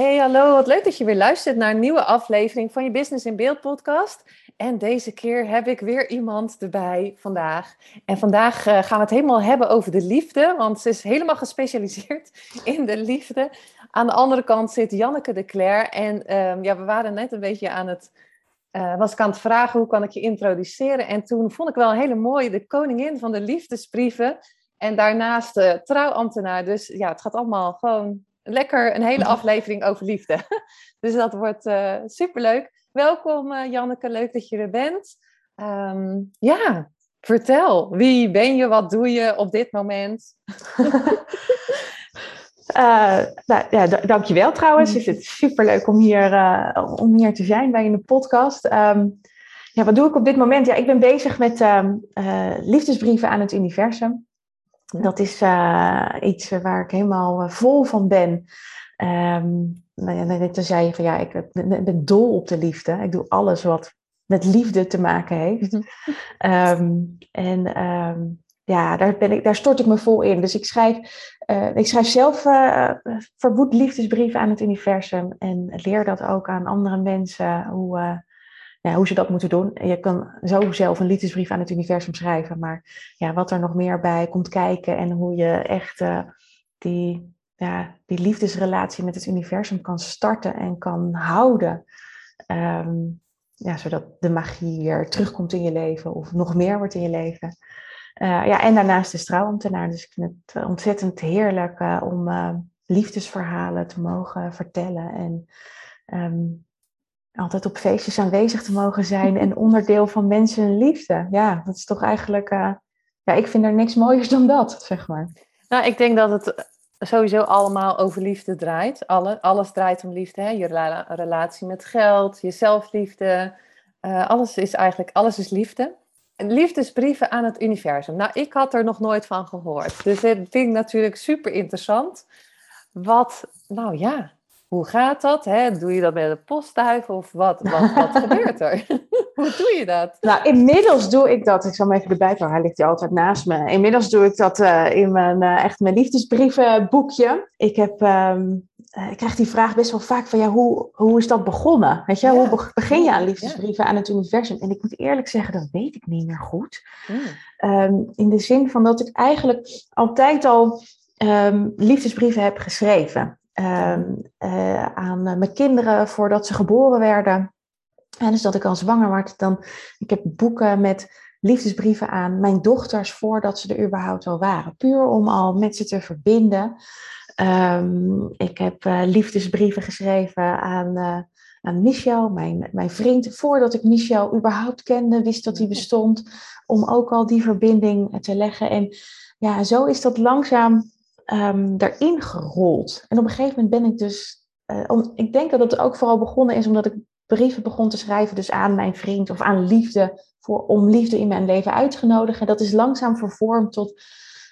Hey, hallo. Wat leuk dat je weer luistert naar een nieuwe aflevering van je Business in Beeld podcast. En deze keer heb ik weer iemand erbij vandaag. En vandaag uh, gaan we het helemaal hebben over de liefde, want ze is helemaal gespecialiseerd in de liefde. Aan de andere kant zit Janneke de Cler. En uh, ja, we waren net een beetje aan het, uh, was ik aan het vragen hoe kan ik je introduceren. En toen vond ik wel een hele mooie, de koningin van de liefdesbrieven. En daarnaast de trouwambtenaar. Dus ja, het gaat allemaal gewoon lekker een hele aflevering over liefde. Dus dat wordt uh, superleuk. Welkom uh, Janneke, leuk dat je er bent. Um, ja, vertel. Wie ben je? Wat doe je op dit moment? uh, nou, ja, dankjewel trouwens. Ik vind het superleuk om hier, om hier te zijn bij in de podcast. Um, ja, wat doe ik op dit moment? Ja, ik ben bezig met um, liefdesbrieven aan het universum. Dat is uh, iets waar ik helemaal vol van ben. Um, nou toen zei je van ja, ik ben, dol op de liefde. Ik doe alles wat met liefde te maken heeft. um, en um, ja, daar, ben ik, daar stort ik me vol in. Dus ik schrijf, uh, ik schrijf zelf uh, verwoed liefdesbrieven aan het universum. En leer dat ook aan andere mensen. Hoe, ja, hoe ze dat moeten doen. Je kan zo zelf een liefdesbrief aan het universum schrijven, maar ja, wat er nog meer bij komt kijken en hoe je echt uh, die, ja, die liefdesrelatie met het universum kan starten en kan houden. Um, ja, zodat de magie weer terugkomt in je leven of nog meer wordt in je leven. Uh, ja, en daarnaast de trouwambtenaar. Dus ik vind het ontzettend heerlijk om liefdesverhalen te mogen vertellen. En um, altijd op feestjes aanwezig te mogen zijn en onderdeel van mensen en liefde. Ja, dat is toch eigenlijk, uh, ja, ik vind er niks mooiers dan dat, zeg maar. Nou, ik denk dat het sowieso allemaal over liefde draait. Alle, alles draait om liefde, hè? je relatie met geld, je zelfliefde. Uh, alles is eigenlijk, alles is liefde. Liefdesbrieven aan het universum. Nou, ik had er nog nooit van gehoord. Dus dat vind ik natuurlijk super interessant. Wat, nou ja, hoe gaat dat? Hè? Doe je dat met een postduif of wat, wat, wat gebeurt er? Hoe doe je dat? Nou, inmiddels doe ik dat. Ik zal hem even erbij pakken. Hij ligt hier altijd naast me. Inmiddels doe ik dat uh, in mijn, uh, echt mijn liefdesbrievenboekje. Ik heb... Um, uh, ik krijg die vraag best wel vaak van ja, hoe, hoe is dat begonnen? Weet je, ja. hoe begin je aan liefdesbrieven ja. aan het universum? En ik moet eerlijk zeggen, dat weet ik niet meer goed. Mm. Um, in de zin van dat ik eigenlijk altijd al um, liefdesbrieven heb geschreven. Um, uh, aan mijn kinderen voordat ze geboren werden. En dus dat ik al zwanger werd, dan ik heb boeken met liefdesbrieven aan mijn dochters voordat ze er überhaupt al waren. Puur om al met ze te verbinden. Um, ik heb uh, liefdesbrieven geschreven aan, aan Michel, mijn, mijn vriend, voordat ik Michel überhaupt kende, wist dat hij bestond, om ook al die verbinding te leggen. En ja, zo is dat langzaam um, daarin gerold. En op een gegeven moment ben ik dus. Uh, om, ik denk dat het ook vooral begonnen is omdat ik brieven begon te schrijven, dus aan mijn vriend of aan liefde, voor, om liefde in mijn leven uit te nodigen. Dat is langzaam vervormd tot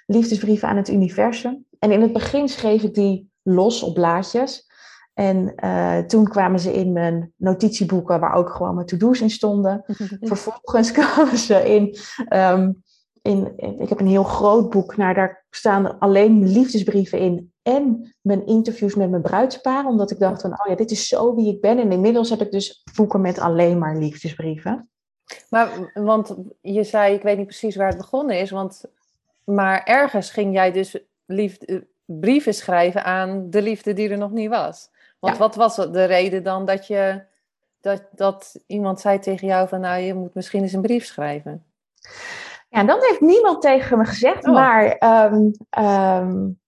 liefdesbrieven aan het universum. En in het begin schreef ik die los op blaadjes. En uh, toen kwamen ze in mijn notitieboeken, waar ook gewoon mijn to-do's in stonden. Vervolgens kwamen ze in um, in, ik heb een heel groot boek, nou, daar staan alleen liefdesbrieven in en mijn interviews met mijn bruidsparen, omdat ik dacht van, oh ja, dit is zo wie ik ben. En inmiddels heb ik dus boeken met alleen maar liefdesbrieven. Maar, want je zei, ik weet niet precies waar het begonnen is, want, maar ergens ging jij dus liefde, brieven schrijven aan de liefde die er nog niet was. Want wat was de reden dan dat je, dat, dat iemand zei tegen jou van, nou, je moet misschien eens een brief schrijven? Ja, dat heeft niemand tegen me gezegd, oh. maar um, um,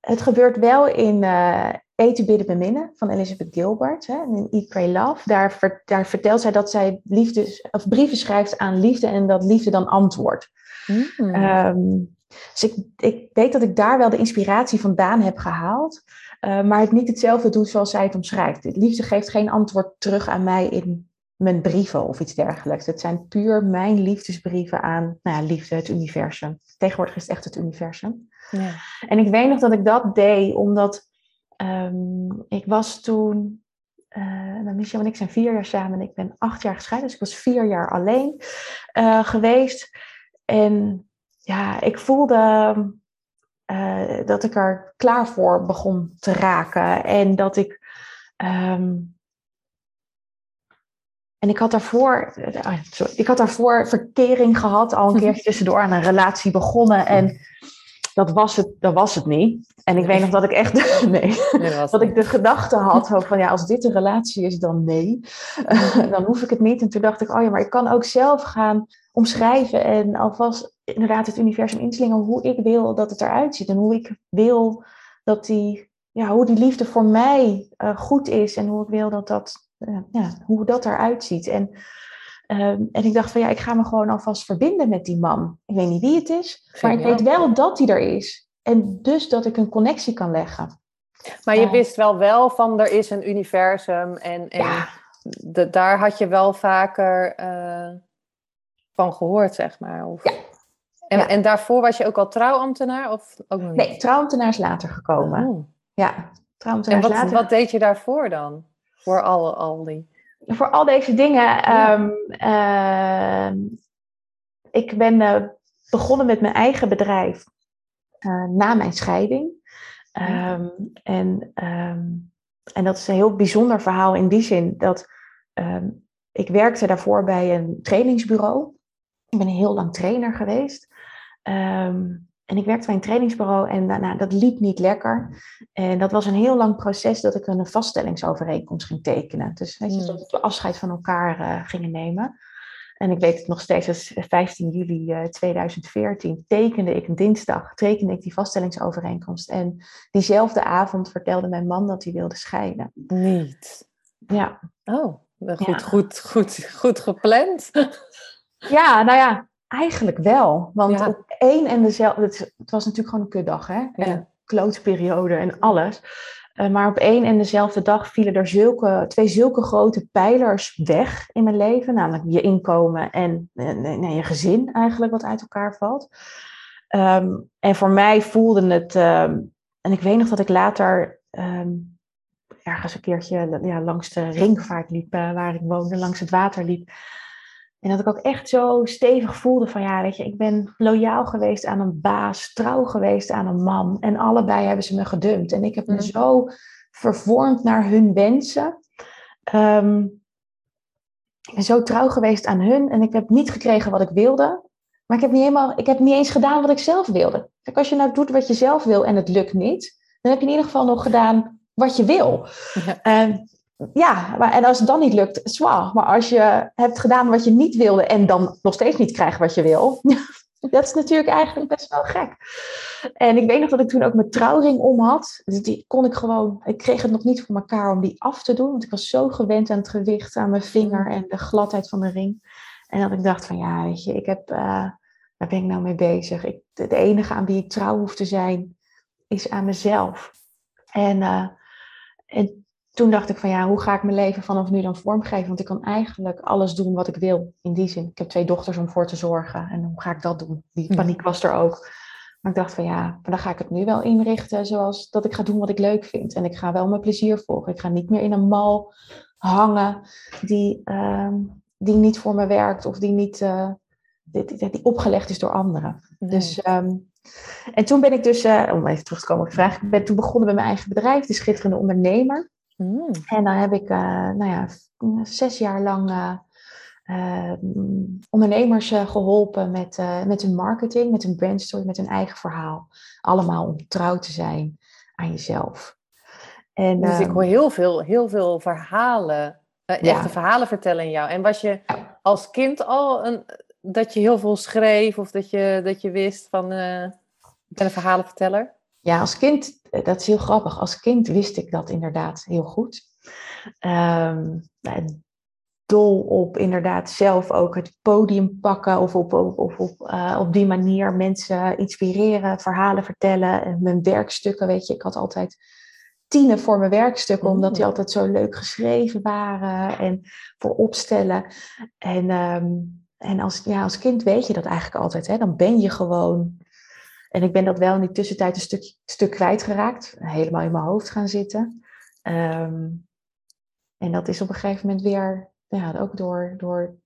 het gebeurt wel in uh, Eten, Bidden, Beminnen van Elizabeth Gilbert. Hè, in Eat, Pray, Love. Daar, ver, daar, vertelt zij dat zij liefdes, of brieven schrijft aan liefde en dat liefde dan antwoordt. Mm. Um, dus ik, ik weet dat ik daar wel de inspiratie vandaan heb gehaald. Uh, maar het niet hetzelfde doet zoals zij het omschrijft. Liefde geeft geen antwoord terug aan mij in mijn brieven of iets dergelijks. Het zijn puur mijn liefdesbrieven aan nou ja, liefde, het universum. Tegenwoordig is het echt het universum. Ja. En ik weet nog dat ik dat deed omdat um, ik was toen uh, Michel en ik zijn vier jaar samen en ik ben acht jaar gescheiden. Dus ik was vier jaar alleen uh, geweest. En ja, ik voelde uh, dat ik er klaar voor begon te raken. En dat ik. Um, en ik had daarvoor, oh, sorry, ik had daarvoor verkering gehad, al een keertje tussendoor aan een relatie begonnen. En dat was het, dat was het niet. En ik weet nog dat ik echt, nee, dat ik de gedachte had van ja, als dit een relatie is, dan nee. dan hoef ik het niet. En toen dacht ik, oh ja, maar ik kan ook zelf gaan omschrijven en alvast inderdaad het universum inslingen hoe ik wil dat het eruit ziet. En hoe ik wil dat die, ja, hoe die liefde voor mij uh, goed is en hoe ik wil dat dat, ja, hoe dat eruit ziet. En Um, en ik dacht van ja, ik ga me gewoon alvast verbinden met die man. Ik weet niet wie het is, maar ik weet wel dat hij er is. En dus dat ik een connectie kan leggen. Maar je wist wel wel van er is een universum en, en ja. de, daar had je wel vaker uh, van gehoord, zeg maar. Of... Ja. En, ja. en daarvoor was je ook al trouwambtenaar of ook nog niet? Nee, trouwambtenaar is later gekomen. Oh. Ja, trouwambtenaar en wat, later. wat deed je daarvoor dan? Voor al, al die voor al deze dingen. Um, uh, ik ben uh, begonnen met mijn eigen bedrijf uh, na mijn scheiding. Um, en, um, en dat is een heel bijzonder verhaal in die zin dat ik werkte daarvoor bij een trainingsbureau. Ik ben heel lang trainer geweest. Um, en ik werkte bij een trainingsbureau en nou, dat liep niet lekker. En dat was een heel lang proces dat ik een vaststellingsovereenkomst ging tekenen. Dus weet je, hmm. dat we afscheid van elkaar uh, gingen nemen. En ik weet het nog steeds, als 15 juli uh, 2014 tekende ik een dinsdag, tekende ik die vaststellingsovereenkomst. En diezelfde avond vertelde mijn man dat hij wilde scheiden. Niet? Ja. Oh, goed, ja. goed, goed, goed gepland. Ja, nou ja, Eigenlijk wel. Want op één en dezelfde... Het, was natuurlijk gewoon een kutdag, hè? En klootperiode en alles. Uh, maar op één en dezelfde dag vielen er zulke, twee zulke grote pijlers weg in mijn leven. Namelijk je inkomen en, en, je gezin eigenlijk, wat uit elkaar valt. Um, en voor mij voelde het... Um, en ik weet nog dat ik later... Um, ergens een keertje ja, langs de ringvaart liep, uh, waar ik woonde, langs het water liep. En dat ik ook echt zo stevig voelde van ja, weet je, ik ben loyaal geweest aan een baas, trouw geweest aan een man. En allebei hebben ze me gedumpt. En ik heb me mm. zo vervormd naar hun wensen. Um, ik ben zo trouw geweest aan hun en ik heb niet gekregen wat ik wilde. Maar ik heb niet, helemaal, ik heb niet eens gedaan wat ik zelf wilde. Kijk, als je nou doet wat je zelf wil en het lukt niet, dan heb je in ieder geval nog gedaan wat je wil. Ja. Um, ja, maar, en als het dan niet lukt, zwaar. Maar als je hebt gedaan wat je niet wilde en dan nog steeds niet krijgt wat je wil, dat is natuurlijk eigenlijk best wel gek. En ik weet nog dat ik toen ook mijn trouwring om had. Dus die kon ik gewoon, ik kreeg het nog niet voor elkaar om die af te doen, want ik was zo gewend aan het gewicht, aan mijn vinger en de gladheid van de ring. En dat ik dacht van ja, weet je, ik heb, uh, waar ben ik nou mee bezig? Ik, de enige aan wie ik trouw hoef te zijn, is aan mezelf. En, uh, en toen dacht ik van ja, hoe ga ik mijn leven vanaf nu dan vormgeven? Want ik kan eigenlijk alles doen wat ik wil. In die zin, ik heb twee dochters om voor te zorgen. En hoe ga ik dat doen? Die paniek was er ook. Maar ik dacht van ja, maar dan ga ik het nu wel inrichten zoals dat ik ga doen wat ik leuk vind. En ik ga wel mijn plezier volgen. Ik ga niet meer in een mal hangen die, uh, die niet voor me werkt of die niet uh, die, die, opgelegd is door anderen. Dus um, en toen ben ik dus, uh, om even terug te komen op de vraag, ik ben toen begonnen met mijn eigen bedrijf, de Schitterende Ondernemer. Mm. En dan heb ik, uh, nou ja, zes jaar lang uh, uh, ondernemers geholpen met, met hun marketing, met hun brandstory, met hun eigen verhaal. Allemaal om trouw te zijn aan jezelf. En, dus ik ehm, hoor heel veel, heel veel verhalen, echte ja. verhalen vertellen in jou. En was je als kind al een, dat je heel veel schreef of dat je, dat je wist van, ik ben een verhalenverteller? Ja, als kind, eh, dat is heel grappig. Als kind wist ik dat inderdaad heel goed. Um, dol op inderdaad zelf ook het podium pakken of op, op, op, op, uh, op die manier mensen inspireren, verhalen vertellen. Mijn werkstukken, weet je, ik had altijd tienen voor mijn werkstukken, omdat die mm. altijd zo leuk geschreven waren en voor opstellen. En, um, en als, ja, als kind weet je dat eigenlijk altijd, hè? dan ben je gewoon. En ik ben dat wel in die tussentijd een stuk, stuk kwijtgeraakt, helemaal in mijn hoofd gaan zitten. Um, en dat is op een gegeven moment weer, ja, ook door, door,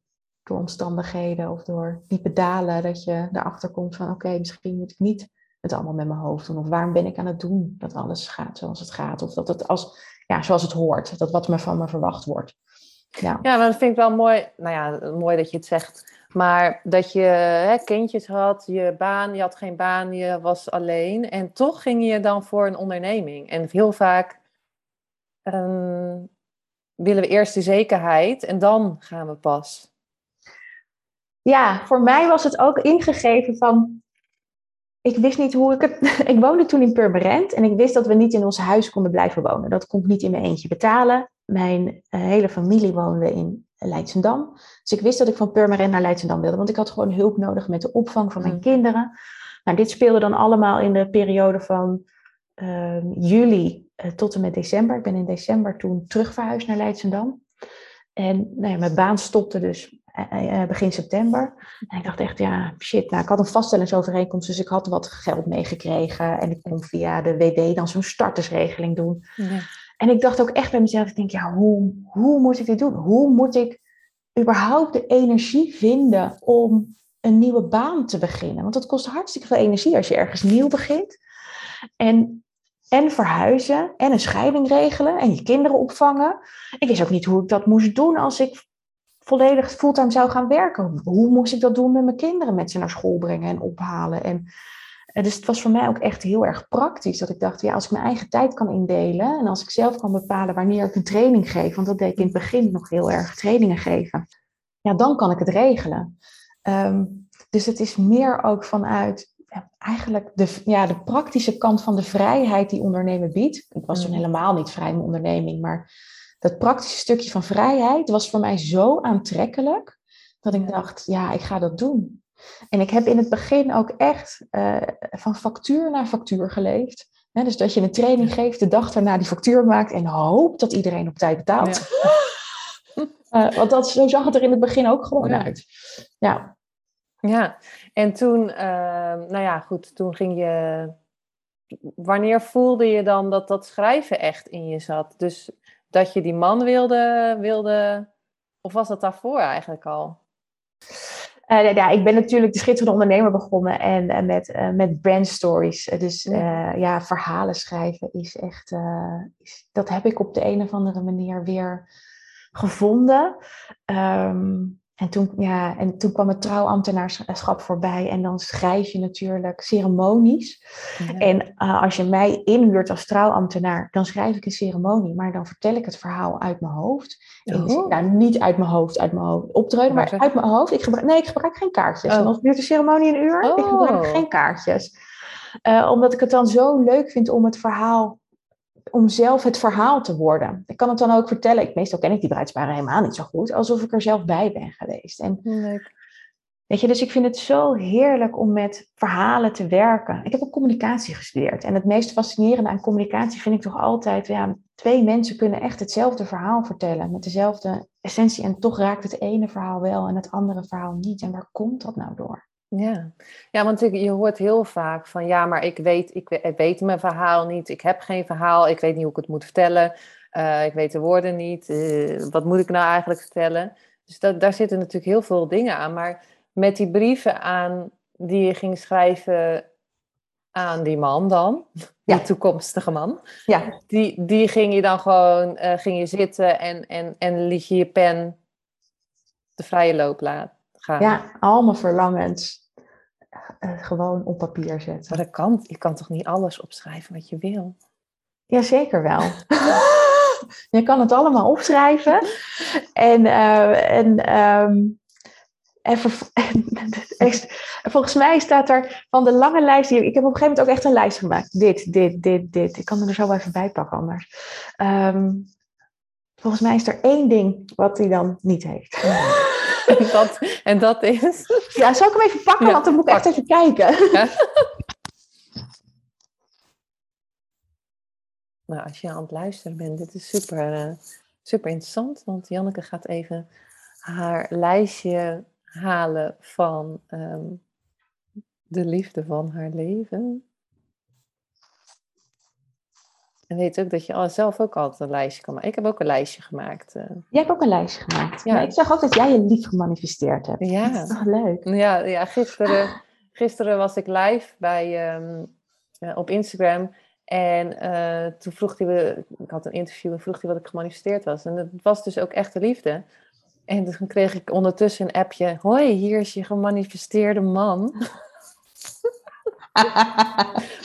door omstandigheden of door diepe dalen, dat je erachter komt van oké, misschien moet ik niet het allemaal met mijn hoofd doen. Of waarom ben ik aan het doen dat alles gaat zoals het gaat. Of dat het als, ja, zoals het hoort. Dat wat me van me verwacht wordt. Ja, ja dat vind ik wel mooi. Nou ja, mooi dat je het zegt. Maar dat je hè, kindjes had, je baan, je had geen baan, je was alleen. En toch ging je dan voor een onderneming. En heel vaak um, willen we eerst de zekerheid en dan gaan we pas. Ja, voor mij was het ook ingegeven van. Ik wist niet hoe ik het. Ik woonde toen in Purmerend en ik wist dat we niet in ons huis konden blijven wonen. Dat kon ik niet in mijn eentje betalen. Mijn eh, hele familie woonde in Leidsendam. Dus ik wist dat ik van Purmerend naar Leidsendam wilde, want ik had gewoon hulp nodig met de opvang van mijn mm. kinderen. Nou, dit speelde dan allemaal in de periode van uh, juli uh, tot en met december. Ik ben in december toen terug verhuisd naar Leidsendam. En nou ja, mijn baan stopte dus uh, begin september. En ik dacht echt, ja, shit. Nou, ik had een vaststellingsovereenkomst, dus ik had wat geld meegekregen. En ik kon via de WW dan zo'n startersregeling doen. Ja. En ik dacht ook echt bij mezelf, ik denk, ja, hoe, hoe moet ik dit doen? Hoe moet ik überhaupt de energie vinden om een nieuwe baan te beginnen? Want het kost hartstikke veel energie als je ergens nieuw begint. En, en verhuizen en een scheiding regelen en je kinderen opvangen. Ik wist ook niet hoe ik dat moest doen als ik volledig fulltime zou gaan werken. Hoe moest ik dat doen met mijn kinderen? Met ze naar school brengen en ophalen. En, dus het was voor mij ook echt heel erg praktisch. Dat ik dacht, ja, als ik mijn eigen tijd kan indelen. En als ik zelf kan bepalen wanneer ik een training geef. Want dat deed ik in het begin nog heel erg trainingen geven. Ja, dan kan ik het regelen. Ehm, dus het is meer ook vanuit eigenlijk de, ja, de praktische kant van de vrijheid die ondernemen biedt. Ik was toen mm. helemaal niet vrij in mijn onderneming, maar dat praktische stukje van vrijheid was voor mij zo aantrekkelijk dat ik dacht, ja, ik ga dat doen. En ik heb in het begin ook echt uh, van factuur naar factuur geleefd. dus dat je een training geeft, de dag daarna die factuur maakt en hoopt dat iedereen op tijd betaalt. uh, want dat, zo zag het er in het begin ook gewoon uit. Ja. Ja, en toen, ehm, nou ja, goed, toen ging je. Wanneer voelde je dan dat dat schrijven echt in je zat? Dus dat je die man wilde, wilde of was dat daarvoor eigenlijk al? Uh, ja, ik ben natuurlijk de schitterende ondernemer begonnen en uh, met, uh, met brand stories. dus ja, verhalen schrijven is echt, is, dat heb ik op de een of andere manier weer gevonden. Um, en toen, ja, en toen kwam het trouwambtenaarschap voorbij en dan schrijf je natuurlijk ceremonies. En uh, als je mij inhuurt als trouwambtenaar, dan schrijf ik een ceremonie, maar dan vertel ik het verhaal uit mijn hoofd. Oh. Nou, niet uit mijn hoofd, uit mijn hoofd optreden, maar uit mijn hoofd. Ik gebruik, nee, ik gebruik geen kaartjes. Oh. Dan duurt de ceremonie een uur, ik gebruik oh. geen kaartjes. Uh, omdat ik het dan zo leuk vind om het verhaal om zelf het verhaal te worden. Ik kan het dan ook vertellen. Ik, meestal ken ik die bruidsparen helemaal niet zo goed. Alsof ik er zelf bij ben geweest. En, Leuk. Weet je, dus ik vind het zo heerlijk om met verhalen te werken. Ik heb ook communicatie gestudeerd. En het meest fascinerende aan communicatie vind ik toch altijd... Ja, twee mensen kunnen echt hetzelfde verhaal vertellen. Met dezelfde essentie. En toch raakt het ene verhaal wel en het andere verhaal niet. En waar komt dat nou door? Ja, ja want je hoort heel vaak van ja, maar ik weet, ik, weet mijn verhaal niet, ik heb geen verhaal, ik weet niet hoe ik het moet vertellen, uh, ik weet de woorden niet, uh, wat moet ik nou eigenlijk vertellen? Dus dat, daar zitten natuurlijk heel veel dingen aan, maar met die brieven aan die je ging schrijven aan die man dan, ja. die toekomstige man, ja. die, die ging je dan gewoon, uh, ging je zitten en, en, en liet je je pen de vrije loop laten gaan. Ja, allemaal verlangens. Eh, gewoon op papier zetten. Maar dat kan. Je kan toch niet alles opschrijven wat je wil? Jazeker wel. je kan het allemaal opschrijven. En, uh, en, um, en, volgens mij staat er van de lange lijst. Ik heb op een gegeven moment ook echt een lijst gemaakt. Dit, dit, dit, dit. Ik kan er zo even bij pakken anders. Um, volgens mij is er één ding wat hij dan niet heeft. En dat, en dat is. Ja, zal ik hem even pakken? Ja, want dan moet ik echt even kijken. Ja. Nou, als je aan het luisteren bent, dit is super, eh, super interessant. Want Janneke gaat even haar lijstje halen van ehm, de liefde van haar leven. En weet ook dat je zelf ook altijd een lijstje kan maken. Ik heb ook een lijstje gemaakt. eh. Jij hebt ook een lijstje gemaakt. Ja. Maar ik zag ook dat jij je lief gemanifesteerd hebt. Ja. Dat is toch leuk? Ja, ja gisteren, gisteren was ik live bij, ehm, eh, op Instagram. En eh, toen vroeg hij, ik had een interview en vroeg hij wat ik gemanifesteerd was. En het was dus ook echte liefde. En toen kreeg ik ondertussen een appje. Hoi, hier is je gemanifesteerde man.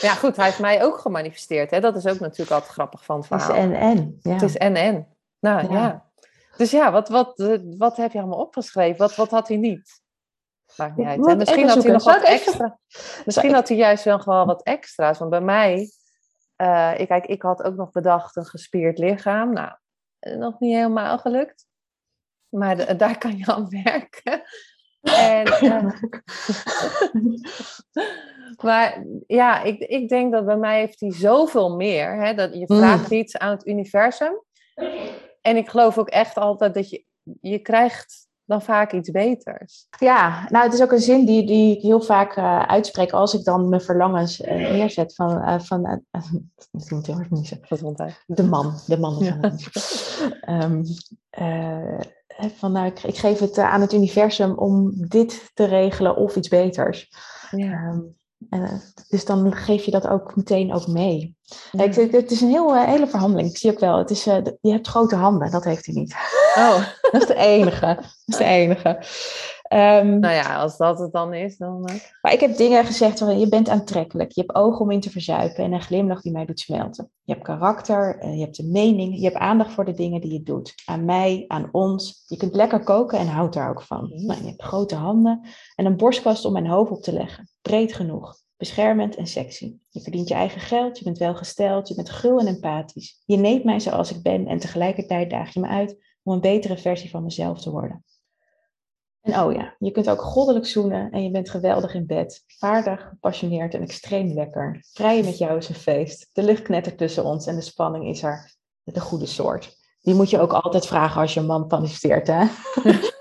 Ja, goed, hij heeft mij ook gemanifesteerd. Hè? Dat is ook natuurlijk altijd grappig van het Het is verhaal. en en. Ja. Het is en en. Nou ja. Ja. Dus ja, wat, wat, eh, wat heb je allemaal opgeschreven? Wat, wat had hij niet? Maakt niet uit. hè. Misschien had hij nog wat extra. Misschien had hij juist wel gewoon wat extra's. Want bij mij, eh, ik, kijk, ik had ook nog bedacht een gespierd lichaam. Nou, eh, nog niet helemaal gelukt. Maar de- daar kan je aan werken. En, maar ja, ik, ik denk dat bij mij heeft hij zoveel meer. Hè, dat je Mm. vraagt iets aan het universum. En ik geloof ook echt altijd dat je, je krijgt dan vaak iets beters. Ja, nou het is ook een zin die, die ik heel vaak eh, uitspreek als ik dan mijn verlangens eh, neerzet van, eh, van moet heel hard niezen. Gezondheid. de man, de man Ja. Ehm, eh, van, nou, ik, ik geef het aan het universum om dit te regelen of iets beters. Ja. Ehm, en, eh, dus dan geef je dat ook meteen ook mee. Ja, ik, het is een heel, eh, hele verhandeling. Ik zie ook wel, het is, eh, je hebt grote handen, dat heeft hij niet. Oh, Dat is de enige. Dat is de enige. Ehm, nou ja, als dat het dan is, dan... eh, maar ik heb dingen gezegd van je bent aantrekkelijk. Je hebt ogen om in te verzuipen en een glimlach die mij doet smelten. Je hebt karakter, eh, je hebt een mening, je hebt aandacht voor de dingen die je doet. Aan mij, aan ons. Je kunt lekker koken en houdt daar ook van. Mhm. Nou, je hebt grote handen en een borstkast om mijn hoofd op te leggen. Breed genoeg. Beschermend en sexy. Je verdient je eigen geld, je bent welgesteld, je bent gul en empathisch. Je neemt mij zoals ik ben en tegelijkertijd daag je me uit om een betere versie van mezelf te worden. En oh ja, je kunt ook goddelijk zoenen en je bent geweldig in bed. Vaardig, gepassioneerd en extreem lekker. Vrijen met jou is een feest. De lucht knettert tussen ons en de spanning is er de goede soort. Die moet je ook altijd vragen als je een man manifesteert, hè?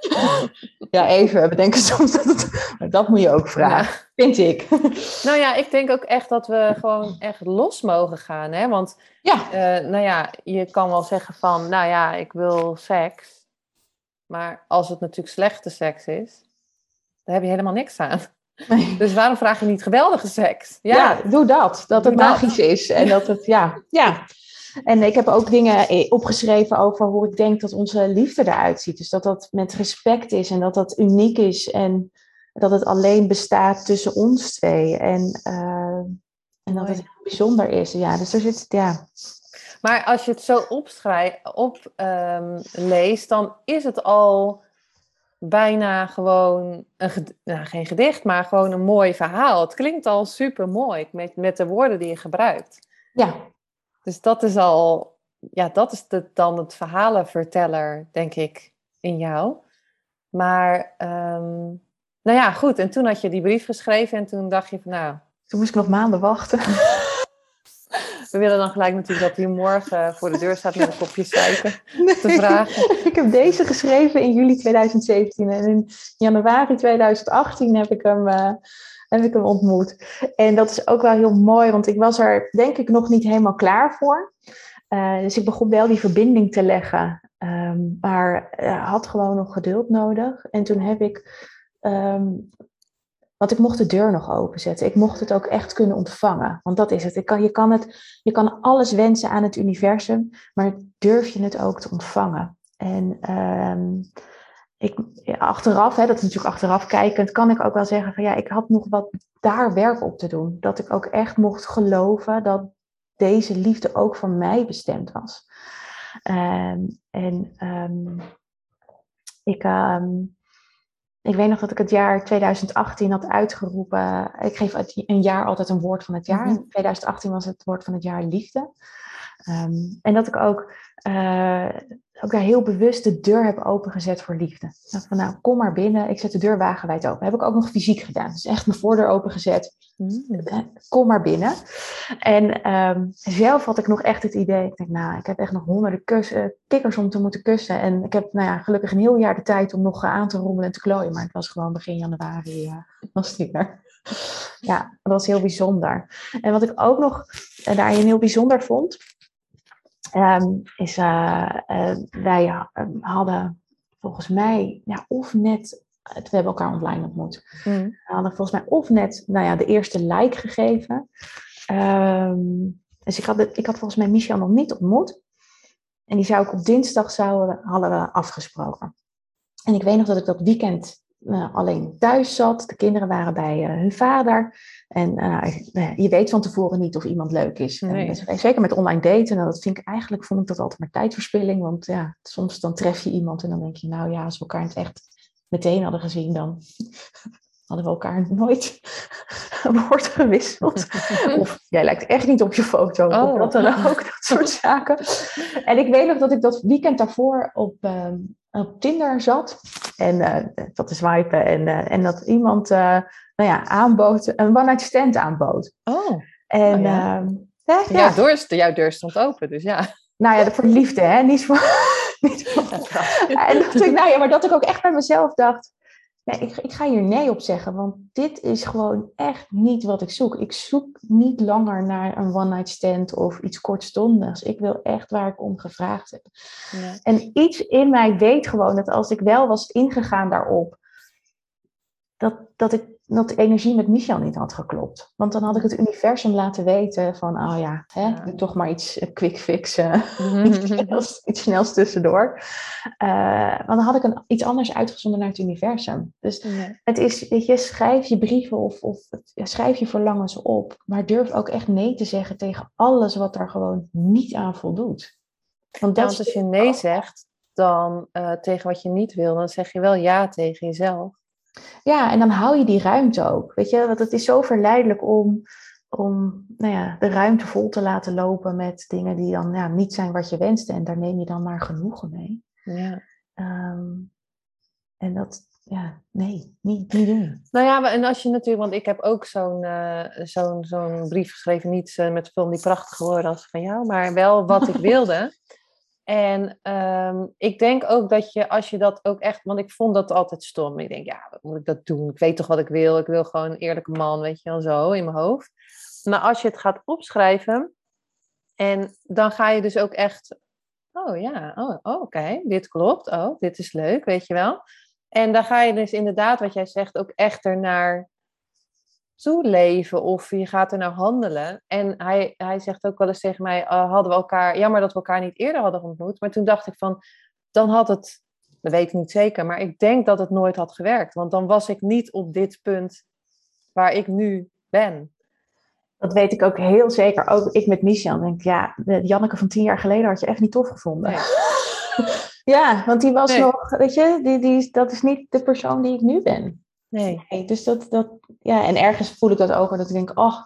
ja, even. We denken soms dat het... Maar dat moet je ook vragen, vind ik. Nou ja, ik denk ook echt dat we gewoon echt los mogen gaan. Hè? Want ja, eh, nou ja, je kan wel zeggen van, nou ja, ik wil seks. Maar als het natuurlijk slechte seks is, dan heb je helemaal niks aan. nee. Dus waarom vraag je niet geweldige seks? Ja, Ja, doe dat. Dat Doe het dat. magisch is. En dat het, ja, ja. En ik heb ook dingen opgeschreven over hoe ik denk dat onze liefde eruit ziet. Dus dat dat met respect is en dat dat uniek is. En dat het alleen bestaat tussen ons twee. En, eh, en dat het bijzonder is. Ja, dus er zit, ja. Maar als je het zo opschrijft, op, ehm, leest, dan is het al bijna gewoon, een nou, geen gedicht, maar gewoon een mooi verhaal. Het klinkt al super mooi met, met de woorden die je gebruikt. Ja, Dus dat is al, ja, dat is de, dan het verhalenverteller, denk ik, in jou. Maar, ehm, nou ja, goed. En toen had je die brief geschreven en toen dacht je van, nou, toen moest ik nog maanden wachten. we willen dan gelijk natuurlijk dat hij morgen voor de deur staat met een kopje suiker te vragen. Ik heb deze geschreven in juli 2017 en in januari 2018 heb ik hem, eh, heb ik hem ontmoet. En dat is ook wel heel mooi, want ik was er denk ik nog niet helemaal klaar voor. Eh, dus ik begon wel die verbinding te leggen, Ehm, maar eh, had gewoon nog geduld nodig. En toen heb ik, ehm, want ik mocht de deur nog openzetten. Ik mocht het ook echt kunnen ontvangen, want dat is het. Kan, je, kan het je kan alles wensen aan het universum, maar durf je het ook te ontvangen? En ehm, ik, achteraf, hè, dat is natuurlijk achteraf kijkend, kan ik ook wel zeggen van ja, ik had nog wat daar werk op te doen. Dat ik ook echt mocht geloven dat deze liefde ook voor mij bestemd was. Ehm, en ehm, ik, ik weet nog dat ik het jaar 2018 had uitgeroepen. Ik geef een jaar altijd een woord van het jaar. Mhm. In 2018 was het woord van het jaar liefde. Ehm, en dat ik ook, uh, ook daar heel bewust de deur heb opengezet voor liefde. Van nou, kom maar binnen. Ik zet de deur wagenwijd open. Heb ik ook nog fysiek gedaan. Dus echt mijn voordeur opengezet. Mm. Eh, kom maar binnen. En um, zelf had ik nog echt het idee. Ik denk, nou, ik heb echt nog honderden kussen, kikkers om te moeten kussen. En ik heb nou ja, gelukkig een heel jaar de tijd om nog aan te rommelen en te klooien. Maar het was gewoon begin januari. Uh, was het weer. Ja, dat was heel bijzonder. En wat ik ook nog daarin heel bijzonder vond, um, is uh, uh, wij hadden volgens mij ja, of net, we hebben elkaar online ontmoet, mm. we hadden volgens mij of net nou ja, de eerste like gegeven. Um, dus ik had, ik had volgens mij Michel nog niet ontmoet. En die zou ik op dinsdag zouden, hadden we afgesproken. En ik weet nog dat ik dat weekend uh, alleen thuis zat. De kinderen waren bij uh, hun vader. En uh, je weet van tevoren niet of iemand leuk is. Nee. En, zeker met online daten. Nou, dat vind ik eigenlijk vond ik dat altijd maar tijdverspilling. Want ja, soms dan tref je iemand en dan denk je, nou ja, als we elkaar in het echt meteen hadden gezien, dan hadden we elkaar nooit een woord gewisseld. of jij lijkt echt niet op je foto. Oh. Of wat dan ook, dat soort zaken. En ik weet nog dat ik dat weekend daarvoor op, ehm, op Tinder zat. En uh, dat te swipen. En, uh, en dat iemand uh, nou ja, aanbood, een one-night stand aanbood. Oh. En, oh, ja. ja, ja. Deur, jouw deur stond open, dus ja. Nou ja, voor liefde, hè? Niet voor... niet voor... en dat ik, nou ja, maar dat ik ook echt bij mezelf dacht Nee, ik, ik, ga hier nee op zeggen, want dit is gewoon echt niet wat ik zoek. Ik zoek niet langer naar een one-night stand of iets kortstondigs. Ik wil echt waar ik om gevraagd heb. En iets in mij weet gewoon dat als ik wel was ingegaan daarop, dat, dat ik dat de energie met Michel niet had geklopt. Want dan had ik het universum laten weten van, oh ja, hè, ja. toch maar iets uh, quick fix, uh, iets, snels, iets, snels, tussendoor. Uh, want dan had ik een, iets anders uitgezonden naar het universum. Dus ja. het is, weet je, schrijf je brieven of, of schrijf je verlangens op, maar durf ook echt nee te zeggen tegen alles wat daar gewoon niet aan voldoet. Want, dat want als je nee zegt, dan tegen wat je niet wil, dan zeg je wel ja tegen jezelf. Ja, en dan hou je die ruimte ook. Weet je, want het is zo verleidelijk om, om nou ja, de ruimte vol te laten lopen met dingen die dan ja, niet zijn wat je wenste. En daar neem je dan maar genoegen mee. Ja. Um, en dat, ja, nee, niet, niet doen. Nou ja, en als je natuurlijk, want ik heb ook zo'n uh, zo'n zo'n brief geschreven, niet uh, met film die prachtig geworden als van jou, maar wel wat ik wilde. En um, ik denk ook dat je, als je dat ook echt, want ik vond dat altijd stom. Ik denk, ja, wat moet ik dat doen? Ik weet toch wat ik wil? Ik wil gewoon een eerlijke man, weet je wel, zo in mijn hoofd. Maar als je het gaat opschrijven, en dan ga je dus ook echt, oh ja, oh, oh oké, dit klopt, oh, dit is leuk, weet je wel. En dan ga je dus inderdaad, wat jij zegt, ook echt ernaar toeleven of je gaat er naar handelen. En hij, hij zegt ook wel eens tegen mij, uh, hadden we elkaar, jammer dat we elkaar niet eerder hadden ontmoet. Maar toen dacht ik van, dan had het, dat weet ik niet zeker, maar ik denk dat het nooit had gewerkt. Want dan was ik niet op dit punt waar ik nu ben. Dat weet ik ook heel zeker. Ook ik met Michel denk, ja, de Janneke van tien jaar geleden had je echt niet tof gevonden. Nee. ja, want die was nog, weet je, die, die, dat is niet de persoon die ik nu ben. Nee. nee. Dus dat, dat, ja, en ergens voel ik dat ook, dat ik denk, oh,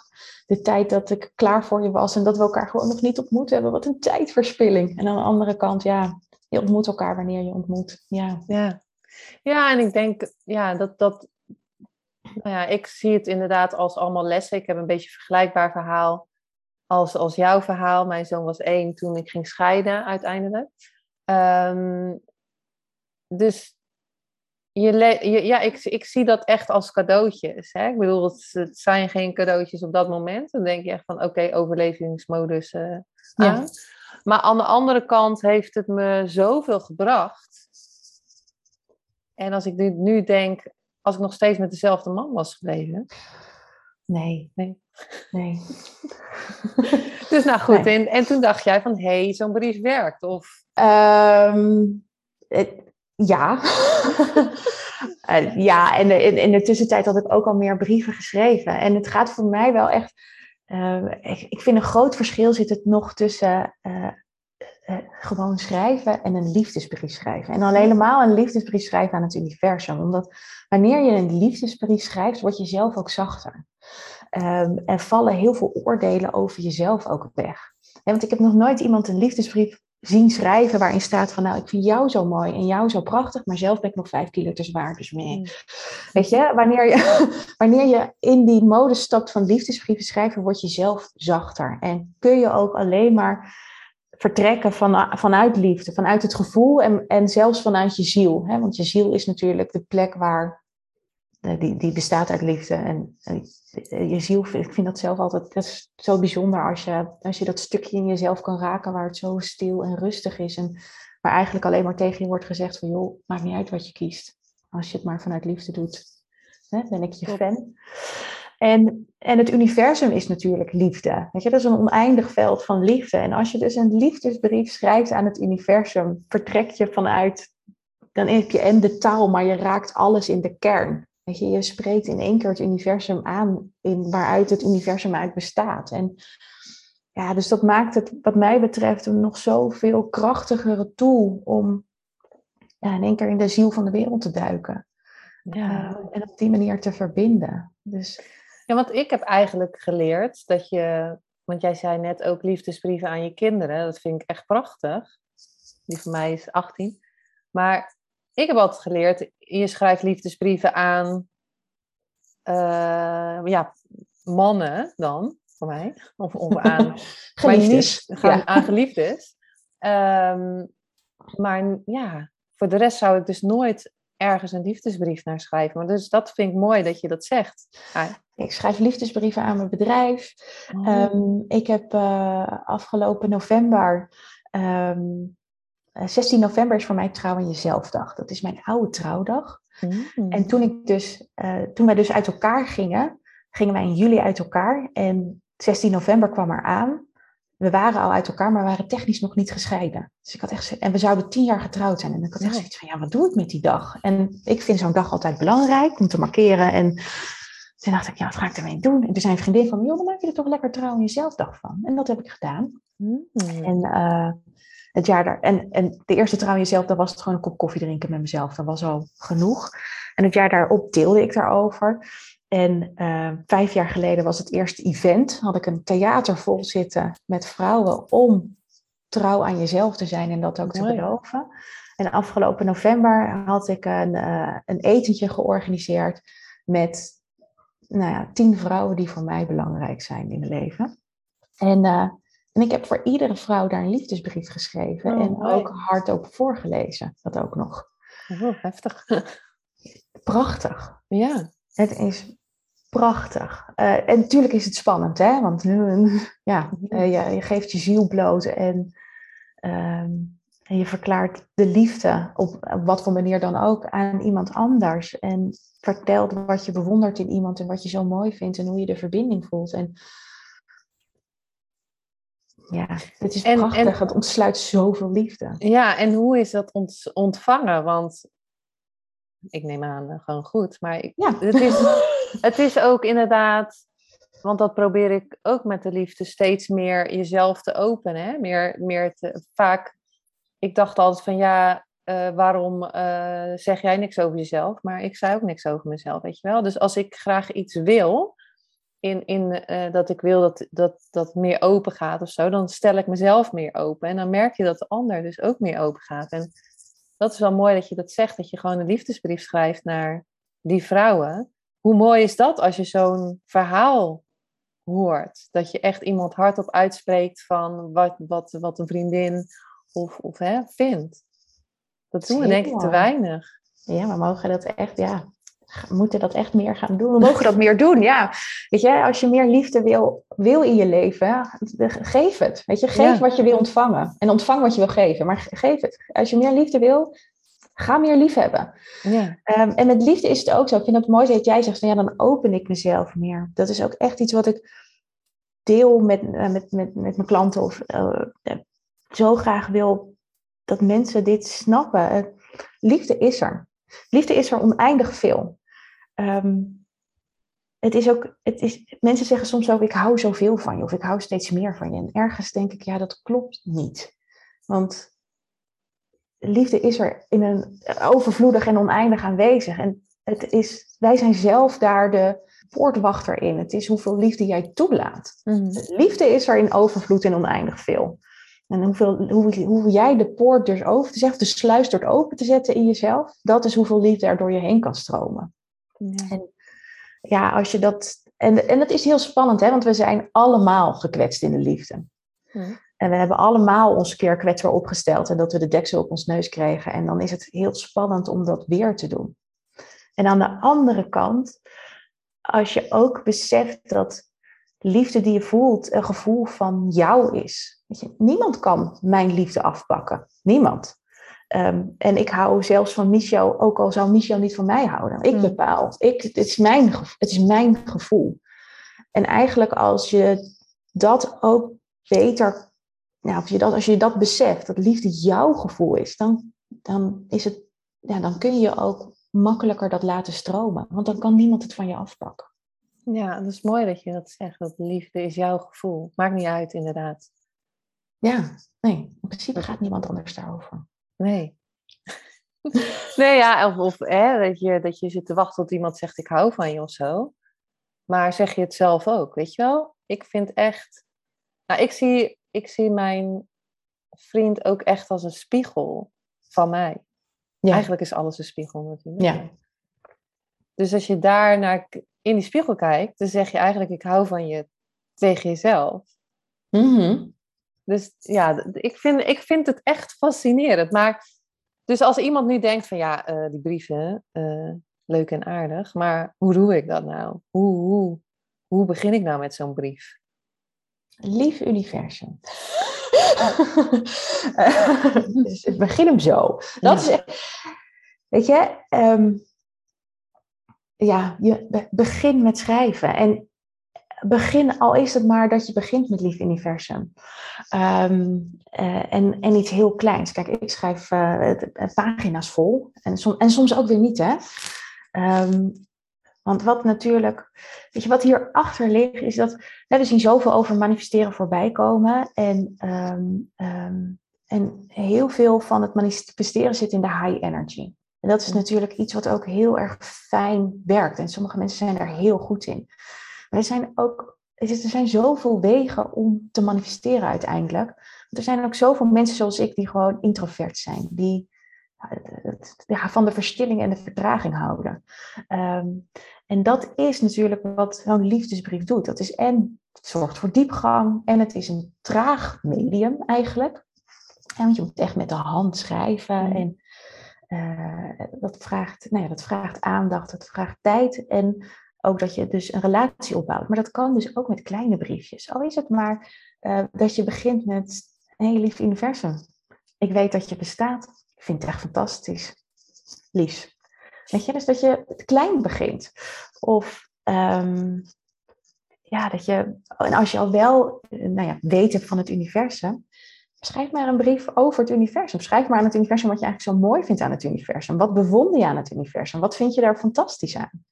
de tijd dat ik klaar voor je was en dat we elkaar gewoon nog niet ontmoet hebben, wat een tijdverspilling. En aan de andere kant, ja, je ontmoet elkaar wanneer je ontmoet. Ja, ja. ja en ik denk, ja, dat, dat, nou ja, ik zie het inderdaad als allemaal lessen. Ik heb een beetje een vergelijkbaar verhaal als, als jouw verhaal. Mijn zoon was één toen ik ging scheiden uiteindelijk. Um, dus je, ja, ik, ik zie dat echt als cadeautjes. Hè? Ik bedoel, het, zijn geen cadeautjes op dat moment. Dan denk je echt van, oké, overlevingsmodus uh, aan. Maar aan de andere kant heeft het me zoveel gebracht. En als ik nu, nu denk, als ik nog steeds met dezelfde man was gebleven. Nee. Nee. Nee. dus nou goed, en, en toen dacht jij van, hé, hey, zo'n brief werkt. Of... Um, het, ja. uh, ja, en in, in, de tussentijd had ik ook al meer brieven geschreven. En het gaat voor mij wel echt. Uh, ik, ik, vind een groot verschil zit het nog tussen uh, gewoon schrijven en een liefdesbrief schrijven. En al helemaal een liefdesbrief schrijven aan het universum. Omdat wanneer je een liefdesbrief schrijft, word je zelf ook zachter. Um, en vallen heel veel oordelen over jezelf ook weg. want ik heb nog nooit iemand een liefdesbrief zien schrijven waarin staat van, nou, ik vind jou zo mooi en jou zo prachtig, maar zelf ben ik nog vijf kilo te zwaar, dus meer. Mm. Weet je, wanneer je, wanneer je in die mode stapt van liefdesbrieven schrijven, word je zelf zachter. En kun je ook alleen maar vertrekken van, vanuit liefde, vanuit het gevoel en, en zelfs vanuit je ziel. Hè? Want je ziel is natuurlijk de plek waar, die, die bestaat uit liefde. En, je ziel, ik vind dat zelf altijd dat is zo bijzonder als je, als je dat stukje in jezelf kan raken waar het zo stil en rustig is. En waar eigenlijk alleen maar tegen je wordt gezegd van joh, maakt niet uit wat je kiest. Als je het maar vanuit liefde doet, hè? ben ik je fan. En, en het universum is natuurlijk liefde. Weet je, dat is een oneindig veld van liefde. En als je dus een liefdesbrief schrijft aan het universum, vertrek je vanuit, dan heb je en de taal, maar je raakt alles in de kern. Weet je, je spreekt in één keer het universum aan, in, waaruit het universum uit bestaat. En ja, dus dat maakt het, wat mij betreft, een nog zoveel krachtigere tool om ja, in één keer in de ziel van de wereld te duiken. Ja. Uh, en op die manier te verbinden. Dus ja, want ik heb eigenlijk geleerd dat je, want jij zei net ook liefdesbrieven aan je kinderen. Dat vind ik echt prachtig. Die van mij is 18. Maar ik heb altijd geleerd, je schrijft liefdesbrieven aan uh, ja, mannen dan, voor mij. Of, of aan, geliefdes. Ja. aan geliefdes. Um, maar ja, voor de rest zou ik dus nooit ergens een liefdesbrief naar schrijven. Maar dus dat vind ik mooi dat je dat zegt. Ik schrijf liefdesbrieven aan mijn bedrijf. Oh. Ehm, ik heb uh, afgelopen november. Um, ehm, 16 november is voor mij Trouw in Jezelfdag. Dat is mijn oude trouwdag. Mm. En toen, ik dus, uh, toen wij dus uit elkaar gingen, gingen wij in juli uit elkaar. En 16 november kwam er aan we waren al uit elkaar, maar we waren technisch nog niet gescheiden. Dus ik had echt, en we zouden tien jaar getrouwd zijn. En ik had echt zoiets van, ja, wat doe ik met die dag? En ik vind zo'n dag altijd belangrijk om te markeren. En toen dacht ik, ja, wat ga ik ermee doen? En toen zei een vriendin van, joh, dan maak je er toch lekker trouw in jezelf dag van. En dat heb ik gedaan. Mm. En uh, het jaar daar, en, en de eerste trouw in jezelf, dan was het gewoon een kop koffie drinken met mezelf. Dat was al genoeg. En het jaar daarop deelde ik daarover. En uh, vijf jaar geleden was het eerste event. Had ik een theater vol zitten met vrouwen om trouw aan jezelf te zijn en dat ook te beloven. En afgelopen november had ik een, uh, een etentje georganiseerd met nou ja, tien vrouwen die voor mij belangrijk zijn in het leven. En, uh, en ik heb voor iedere vrouw daar een liefdesbrief geschreven oh, en ook hardop voorgelezen. Dat ook nog. Oh, heftig. Prachtig. Ja. Het is prachtig. Uh, en natuurlijk is het spannend, hè? Want ja, uh, je, je, geeft je ziel bloot en, uh, en je verklaart de liefde op, op wat voor manier dan ook aan iemand anders. En vertelt wat je bewondert in iemand en wat je zo mooi vindt en hoe je de verbinding voelt. En ja, het is prachtig. het ontsluit zoveel liefde. Ja, en hoe is dat ontvangen? Want ik neem aan, eh, gewoon goed. Maar ik, ja. het, is, het is ook inderdaad, want dat probeer ik ook met de liefde, steeds meer jezelf te openen. Hè? Meer, meer te, vaak, ik dacht altijd van ja, uh, waarom uh, zeg jij niks over jezelf? Maar ik zei ook niks over mezelf, weet je wel. Dus als ik graag iets wil, in, in uh, dat ik wil dat, dat dat meer open gaat of zo, dan stel ik mezelf meer open. En dan merk je dat de ander dus ook meer open gaat. En dat is wel mooi dat je dat zegt, dat je gewoon een liefdesbrief schrijft naar die vrouwen. Hoe mooi is dat als je zo'n verhaal hoort? Dat je echt iemand hardop uitspreekt van wat, wat, wat een vriendin of, of hè, vindt. Dat doen we denk ik te weinig. Ja, we mogen dat echt, ja, we moeten dat echt meer gaan doen. We mogen dat meer doen, ja. Weet je, als je meer liefde wil, wil in je leven, geef het. Weet je, geef wat je wil ontvangen. En ontvang wat je wil geven, maar geef het. Als je meer liefde wil, ga meer lief hebben. Ja. Um, en met liefde is het ook zo. Ik vind het mooi dat jij zegt van ja, dan open ik mezelf meer. Dat is ook echt iets wat ik deel met, uh, met, met, met mijn klanten of uh, zo graag wil dat mensen dit snappen. liefde is er. Liefde is er oneindig veel. Um, het is ook, het is, mensen zeggen soms ook, ik hou zoveel van je of ik hou steeds meer van je. En ergens denk ik, ja, dat klopt niet. Want liefde is er in een overvloedig en oneindig aanwezig. En het is, wij zijn zelf daar de, poortwachter in. Het is hoeveel liefde jij toelaat. Mhm. Liefde is er in overvloed en oneindig veel. En hoeveel, hoe, hoe jij de poort dus open te zetten, de sluis door open te zetten in jezelf, dat is hoeveel liefde er door je heen kan stromen. Ja. En ja, als je dat. En, en dat is heel spannend, hè, want we zijn allemaal gekwetst in de liefde. En we hebben allemaal ons keer kwetsbaar opgesteld en dat we de deksel op ons neus kregen. En dan is het heel spannend om dat weer te doen. En aan de andere kant, als je ook beseft dat liefde die je voelt een gevoel van jou is. Weet je, niemand kan mijn liefde afpakken. Niemand. Ehm, en ik hou zelfs van Michel, ook al zou Michel niet van mij houden. Ik hmm. bepaal. Ik, het, is mijn, het is mijn gevoel. En eigenlijk als je dat ook beter, ja, als, je dat, als je dat beseft, dat liefde jouw gevoel is, dan, dan, is het, ja, dan kun je ook makkelijker dat laten stromen. Want dan kan niemand het van je afpakken. Ja, dat is mooi dat je dat zegt. Dat liefde is jouw gevoel. Maakt niet uit, inderdaad. Ja, nee. In principe gaat niemand anders daarover. Nee. nee, ja, of, of hè, dat, je, dat je zit te wachten tot iemand zegt ik hou van je of zo. Maar zeg je het zelf ook, weet je wel? Ik vind echt... Nou, ik zie, ik zie mijn vriend ook echt als een spiegel van mij. Ja. Eigenlijk is alles een spiegel natuurlijk. Ja. Dus als je daar naar in die spiegel kijkt, dan zeg je eigenlijk ik hou van je tegen jezelf. Mm Dus ja, ik vind, ik vind het echt fascinerend. Maar dus als iemand nu denkt van ja, uh, die brieven, uh, leuk en aardig, maar hoe doe ik dat nou? Hoe, hoe, hoe begin ik nou met zo'n brief? Lief universum. dus ik begin hem zo. Dat is, weet je, um, ja, je begin met schrijven. En begin, al is het maar dat je begint met Lief Universum. Ehm, eh, en, en iets heel kleins. Kijk, ik schrijf uh, pagina's vol. En, en soms ook weer niet, hè. Ehm, want wat natuurlijk, weet je, wat hierachter ligt, is dat we zien zoveel over manifesteren voorbij komen. En, ehm, en heel veel van het manifesteren zit in de high energy. En dat is natuurlijk iets wat ook heel erg fijn werkt. En sommige mensen zijn daar heel goed in. Er zijn ook er zijn zoveel wegen om te manifesteren uiteindelijk. Er zijn ook zoveel mensen zoals ik die gewoon introvert zijn. Die ja, van de verstilling en de vertraging houden. Ehm, en dat is natuurlijk wat zo'n liefdesbrief doet. Dat is en het zorgt voor diepgang en het is een traag medium eigenlijk. En want je moet echt met de hand schrijven mm. en uh, dat, vraagt, nou ja, dat vraagt aandacht, dat vraagt tijd en ook dat je dus een relatie opbouwt. Maar dat kan dus ook met kleine briefjes. Al is het maar uh, dat je begint met heel lief universum. Ik weet dat je bestaat. Ik vind het echt fantastisch. Liefs. Weet je, dus dat je klein begint. Of um, ja, dat je, en als je al wel nou ja, weet hebt van het universum, Schrijf maar een brief over het universum. Schrijf maar aan het universum wat je eigenlijk zo mooi vindt aan het universum. Wat bewonder je aan het universum? Wat vind je daar fantastisch aan?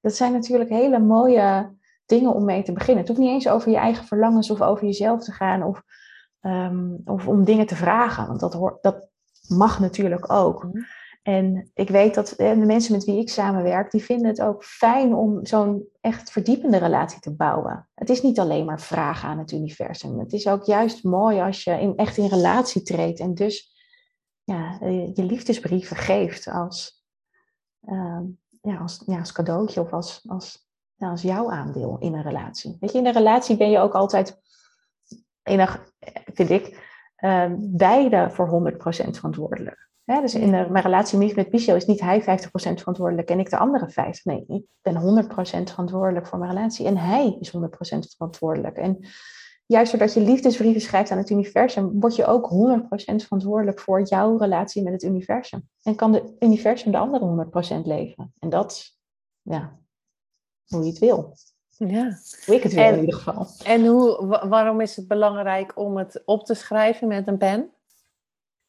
Dat zijn natuurlijk hele mooie dingen om mee te beginnen. Het hoeft niet eens over je eigen verlangens of over jezelf te gaan of, ehm, of om dingen te vragen. Want dat, hoort, dat mag natuurlijk ook. Mhm. En ik weet dat de mensen met wie ik samenwerk, die vinden het ook fijn om zo'n echt verdiepende relatie te bouwen. Het is niet alleen maar vragen aan het universum. Het is ook juist mooi als je in, echt in relatie treedt en dus ja, je liefdesbrieven geeft als, uh, ja, als, ja, als cadeautje of als, als, ja, als jouw aandeel in een relatie. Weet je, in een relatie ben je ook altijd, enig, vind ik, uh, beide voor 100% verantwoordelijk dus in de, mijn relatie met Michel is niet hij 50% verantwoordelijk en ik de andere 50%. Nee, ik ben 100% verantwoordelijk voor mijn relatie en hij is 100% verantwoordelijk. En juist doordat je liefdesbrieven schrijft aan het universum, word je ook 100% verantwoordelijk voor jouw relatie met het universum. En kan het universum de andere 100% leven. En dat is, ja, hoe je het wil. Ja. Hoe ik het wil in ieder geval. En hoe, waarom is het belangrijk om het op te schrijven met een pen?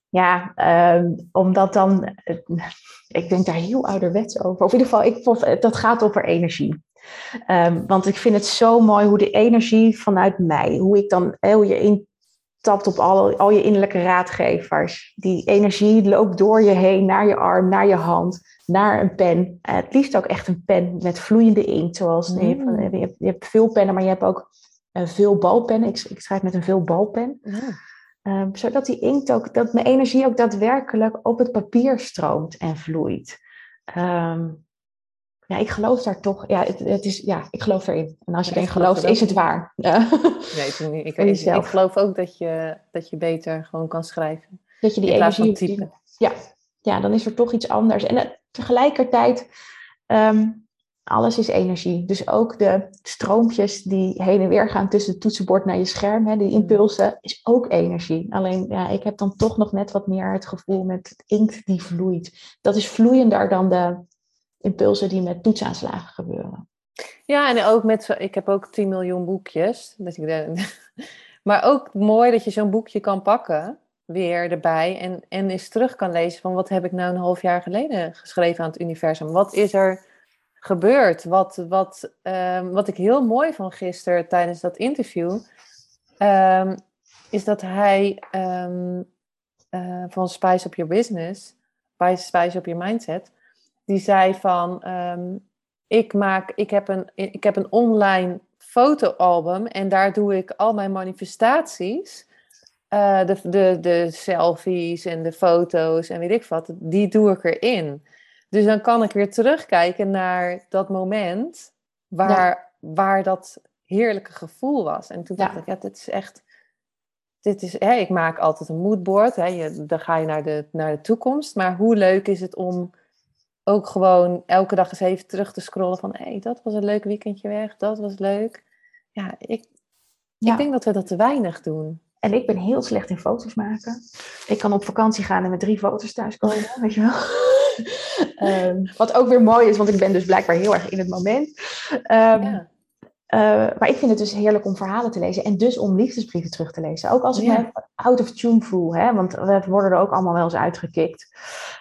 Ja, um, omdat dan, eh, ik denk daar heel ouderwets over. Of in ieder geval, ik, dat gaat over energie. Um, want ik vind het zo mooi hoe de energie vanuit mij, hoe ik dan, hoe je in, tapt op al, al je innerlijke raadgevers. Die energie loopt door je heen, naar je arm, naar je hand, naar een pen. Uh, het liefst ook echt een pen met vloeiende inkt. Zoals mm. je, hebt, je, hebt, je, hebt, veel pennen, maar je hebt ook uh, veel balpennen. Ik, ik, schrijf met een veel balpen. Ja. zodat die inkt ook, dat mijn energie ook daadwerkelijk op het papier stroomt en vloeit. Um, ja, ik geloof daar toch. Ja, het, het, is, ja ik geloof erin. En als je erin gelooft, is het waar. Ja. Nee, ik, ik, ik, geloof ook dat je, dat je beter gewoon kan schrijven. Dat je die energie typen. Ja. ja, dan is er toch iets anders. En uh, tegelijkertijd, um, alles is energie. Dus ook de stroompjes die heen en weer gaan tussen het toetsenbord naar je scherm, hè, die mm. impulsen, is ook energie. Alleen, ja, ik heb dan toch nog net wat meer het gevoel met het inkt die vloeit. Dat is vloeiender dan de impulsen die met toetsaanslagen gebeuren. Ja, en ook met, ik heb ook 10 miljoen boekjes. Maar ook mooi dat je zo'n boekje kan pakken, weer erbij, en, en eens terug kan lezen van wat heb ik nou een half jaar geleden geschreven aan het universum? Wat is er gebeurd? Wat, wat, um, wat ik heel mooi vond gisteren tijdens dat interview, um, is dat hij um, uh, van Spice Up Your Business, Spice, Spice Up Your Mindset, die zei van, um, ik, maak, ik, heb een, ik heb een online fotoalbum en daar doe ik al mijn manifestaties, uh, de, de, de selfies en de foto's en weet ik wat, die doe ik erin. Dus dan kan ik weer terugkijken naar dat moment waar, waar dat heerlijke gevoel was. En toen dacht ik, ja, dit is echt. Dit is, hè, ik maak altijd een moodboard. Hè, je, dan ga je naar de, naar de toekomst. Maar hoe leuk is het om ook gewoon elke dag eens even terug te scrollen van hé, hey, dat was een leuk weekendje weg, dat was leuk. Ja, ik, ik denk dat we dat te weinig doen. En ik ben heel slecht in foto's maken. Ik kan op vakantie gaan en met drie foto's thuiskomen, weet je wel. um, wat ook weer mooi is, want ik ben dus blijkbaar heel erg in het moment. Um, ja. Uh, maar ik vind het dus heerlijk om verhalen te lezen en dus om liefdesbrieven terug te lezen. Ook als ik me out of tune voel, hè? want we worden er ook allemaal wel eens uitgekikt.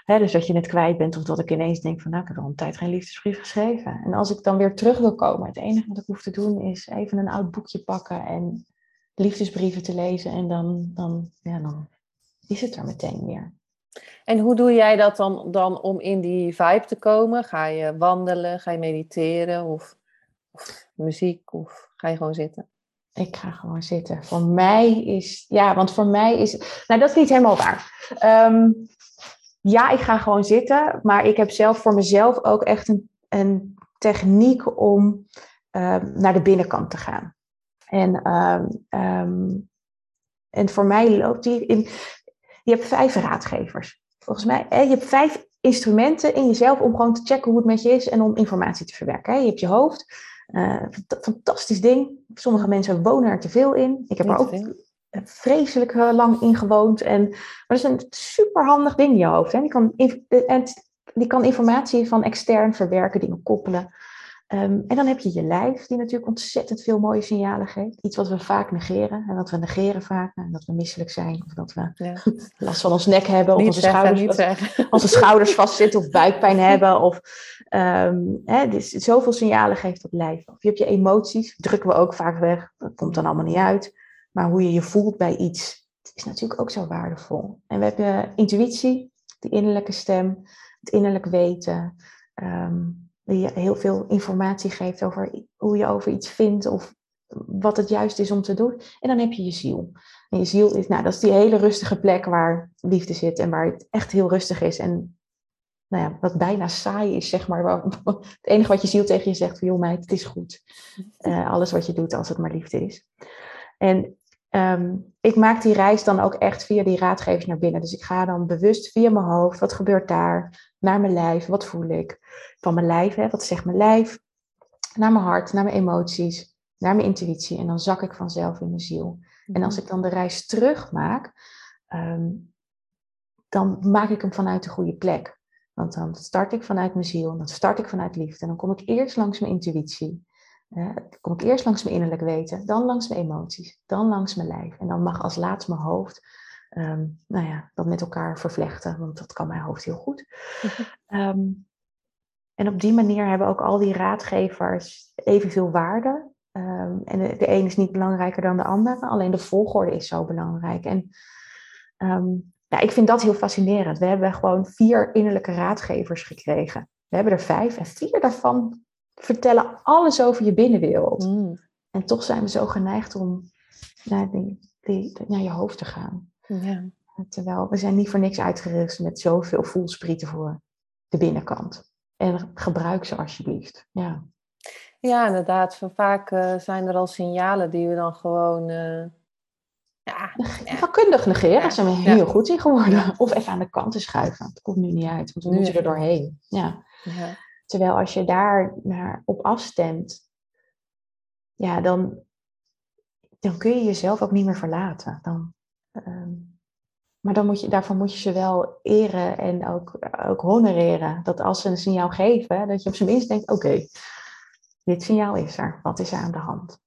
Hè? Dus dat je het kwijt bent of dat ik ineens denk van nou, ik heb al een tijd geen liefdesbrief geschreven. En als ik dan weer terug wil komen, het enige wat ik hoef te doen is even een oud boekje pakken en liefdesbrieven te lezen en dan, dan, ja, dan is het er meteen weer. En hoe doe jij dat dan, dan om in die vibe te komen? Ga je wandelen, ga je mediteren of of muziek? Of ga je gewoon zitten? Ik ga gewoon zitten. Voor mij is, ja, want voor mij is, nou dat is niet helemaal waar. Um, ja, ik ga gewoon zitten, maar ik heb zelf voor mezelf ook echt een, een techniek om um, naar de binnenkant te gaan. En, um, en voor mij loopt die in, je hebt vijf raadgevers. Volgens mij, hè, je hebt vijf instrumenten in jezelf om gewoon te checken hoe het met je is en om informatie te verwerken. Hè. Je hebt je hoofd, uh, fantastisch ding. Sommige mensen wonen er te veel in. Ik heb er ook vreselijk eh, lang in gewoond. En, maar dat is een superhandig ding in je hoofd. Hè? Die, kan, en die kan informatie van extern verwerken, dingen koppelen. Um, en dan heb je je lijf, die natuurlijk ontzettend veel mooie signalen geeft. Iets wat we vaak negeren. En dat we negeren vaak. En dat we misselijk zijn. Of dat we ja. last van ons nek hebben. Of onze, schouders, onze schouders vastzitten. Of buikpijn hebben. Of um, hè, dus zoveel signalen geeft dat lijf. Of je hebt je emoties. Drukken we ook vaak weg. Dat komt dan allemaal niet uit. Maar hoe je je voelt bij iets. is natuurlijk ook zo waardevol. En we hebben intuïtie. Die innerlijke stem. Het innerlijk weten. Um, die je heel veel informatie geeft over hoe je over iets vindt of wat het juist is om te doen. En dan heb je je ziel. En je ziel is, nou, dat is die hele rustige plek waar liefde zit en waar het echt heel rustig is. En nou ja, wat bijna saai is, zeg maar. Waar, het enige wat je ziel tegen je zegt, van joh meid, het is goed. Uh, alles wat je doet, als het maar liefde is. En um, ik maak die reis dan ook echt via die raadgevers naar binnen. Dus ik ga dan bewust via mijn hoofd, wat gebeurt daar? Naar mijn lijf, wat voel ik? Van mijn lijf, hè, wat zegt mijn lijf? Naar mijn hart, naar mijn emoties, naar mijn intuïtie. En dan zak ik vanzelf in mijn ziel. En als mhm. ik dan de reis terug maak, um, dan maak ik hem vanuit de goede plek. Want dan start ik vanuit mijn ziel, dan start ik vanuit liefde. En dan kom ik eerst langs mijn intuïtie. Uh, kom ik eerst langs mijn innerlijk weten, dan langs mijn emoties, dan langs mijn lijf. En dan mag als laatst mijn hoofd um, nou ja, dat met elkaar vervlechten, want dat kan mijn hoofd heel goed. um, en op die manier hebben ook al die raadgevers evenveel waarde. Ehm, en de, de een is niet belangrijker dan de andere, alleen de volgorde is zo belangrijk. En ehm, ja, ik vind dat heel fascinerend. We hebben gewoon vier innerlijke raadgevers gekregen. We hebben er vijf en vier daarvan vertellen alles over je binnenwereld. Mm. En toch zijn we zo geneigd om naar, die, die, naar je hoofd te gaan. Ja. Terwijl we zijn niet voor niks uitgerust met zoveel voelsprieten voor de binnenkant. En gebruik ze alsjeblieft. Ja, ja inderdaad. Vaak uh, zijn er al signalen die we dan gewoon... Uh, ja, Vakkundig negeren, daar zijn we heel goed in geworden. Of even aan de kant te schuiven. Het komt nu niet uit, want we moeten er doorheen. Ja. Terwijl als je daar naar op afstemt, ja, dan, dan kun je jezelf ook niet meer verlaten. Dan, ehm, maar dan moet je, daarvoor moet je ze wel eren en ook, ook honoreren. Dat als ze een signaal geven, dat je op zijn minst denkt: oké, dit signaal is er. Wat is er aan de hand?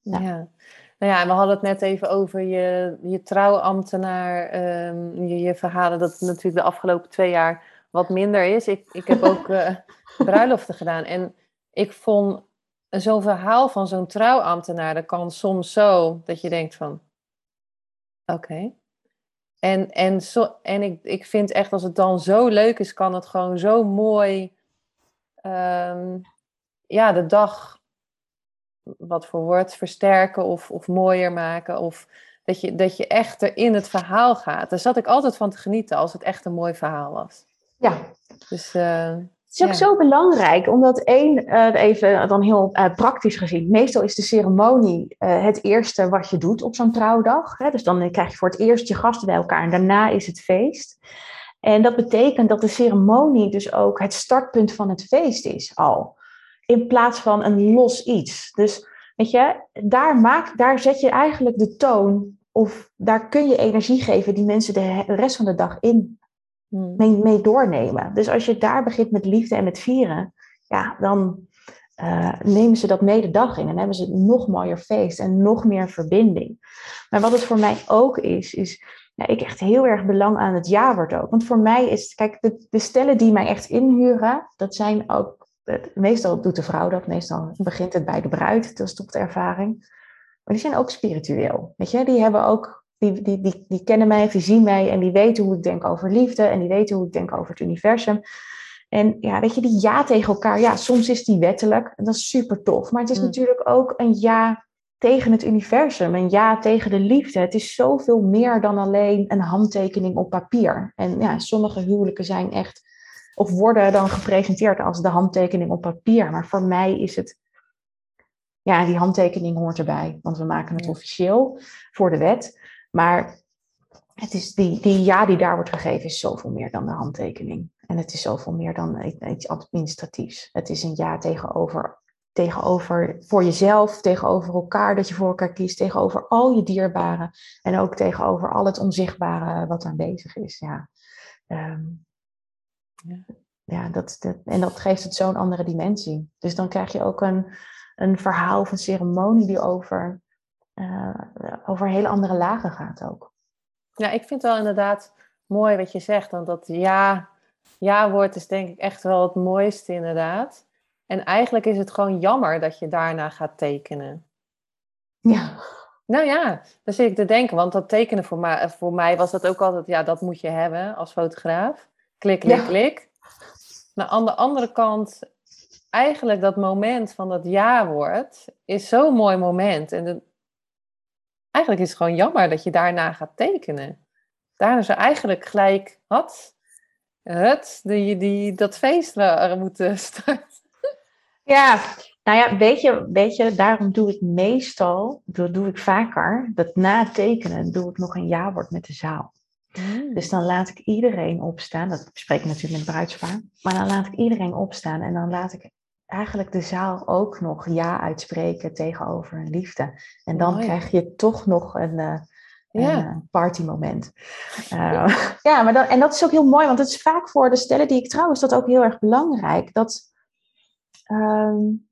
Ja. Nou ja, we hadden het net even over je, je trouwambtenaar, um, je, je verhalen, dat natuurlijk de afgelopen twee jaar wat minder is. Ik, ik heb ook uh, bruiloften gedaan en ik vond zo'n verhaal van zo'n trouwambtenaar, dat kan soms zo dat je denkt van, oké. En, en, zo, en ik, ik vind echt als het dan zo leuk is, kan het gewoon zo mooi um, ja, de dag, wat voor woord, versterken of, of mooier maken. Of dat je, dat je echt er in het verhaal gaat. Daar zat ik altijd van te genieten als het echt een mooi verhaal was. Ja. Dus... Uh, het is ook zo belangrijk, omdat één, uh, even dan heel uh, praktisch gezien, meestal is de ceremonie het eerste wat je doet op zo'n trouwdag. Hè? Dus dan krijg je voor het eerst je gasten bij elkaar en daarna is het feest. En dat betekent dat de ceremonie dus ook het startpunt van het feest is al. In plaats van een los iets. Dus weet je, daar, maak, daar zet je eigenlijk de toon of daar kun je energie geven die mensen de rest van de dag in. Mee, mee, doornemen. Dus als je daar begint met liefde en met vieren, ja, dan uh, nemen ze dat mee de dag in en hebben ze nog mooier feest en nog meer verbinding. Maar wat het voor mij ook is, is ja, ik echt heel erg belang aan het ja-woord ook. Want voor mij is, kijk, de, de stellen die mij echt inhuren, dat zijn ook, meestal doet de vrouw dat, meestal begint het bij de bruid, dat is toch de ervaring. Maar die zijn ook spiritueel, weet je, die hebben ook die, die, die, die kennen mij, die zien mij en die weten hoe ik denk over liefde en die weten hoe ik denk over het universum. En ja, weet je, die ja tegen elkaar, ja, soms is die wettelijk en dat is super tof. Maar het is mm. natuurlijk ook een ja tegen het universum, een ja tegen de liefde. Het is zoveel meer dan alleen een handtekening op papier. En ja, sommige huwelijken zijn echt, of worden dan gepresenteerd als de handtekening op papier. Maar voor mij is het ja, die handtekening hoort erbij, want we maken het officieel voor de wet. Maar het is die, die ja die daar wordt gegeven is zoveel meer dan de handtekening. En het is zoveel meer dan iets administratiefs. Het is een ja tegenover, tegenover voor jezelf, tegenover elkaar dat je voor elkaar kiest, tegenover al je dierbaren en ook tegenover al het onzichtbare wat aanwezig is. Ja, um, ja. ja dat, dat, en dat geeft het zo'n andere dimensie. Dus dan krijg je ook een, een verhaal of een ceremonie die over uh, over hele andere lagen gaat ook. Ja, ik vind wel inderdaad mooi wat je zegt. Want dat ja, ja-woord is denk ik echt wel het mooiste inderdaad. En eigenlijk is het gewoon jammer dat je daarna gaat tekenen. Ja. Nou ja, daar zit ik te denken. Want dat tekenen voor mij, voor mij was dat ook altijd, ja, dat moet je hebben als fotograaf. Klik, klik, klik. Maar aan de andere kant, eigenlijk dat moment van dat ja-woord is zo'n mooi moment. En de, eigenlijk is het gewoon jammer dat je daarna gaat tekenen. Daarna ze eigenlijk gelijk had het, die, die, dat feest er moeten starten. Ja, nou ja, weet je, weet je, daarom doe ik meestal, dat doe ik vaker, dat na tekenen doe ik nog een ja-woord met de zaal. Mm. Dus dan laat ik iedereen opstaan, dat bespreek ik natuurlijk met bruidspaar, maar dan laat ik iedereen opstaan en dan laat ik eigenlijk de zaal ook nog ja uitspreken tegenover een liefde. En dan krijg je toch nog een, uh, ja. een eh, partymoment. Uh, ja, maar dan, en dat is ook heel mooi, want het is vaak voor de stellen die ik trouw, is dat ook heel erg belangrijk. Dat, um,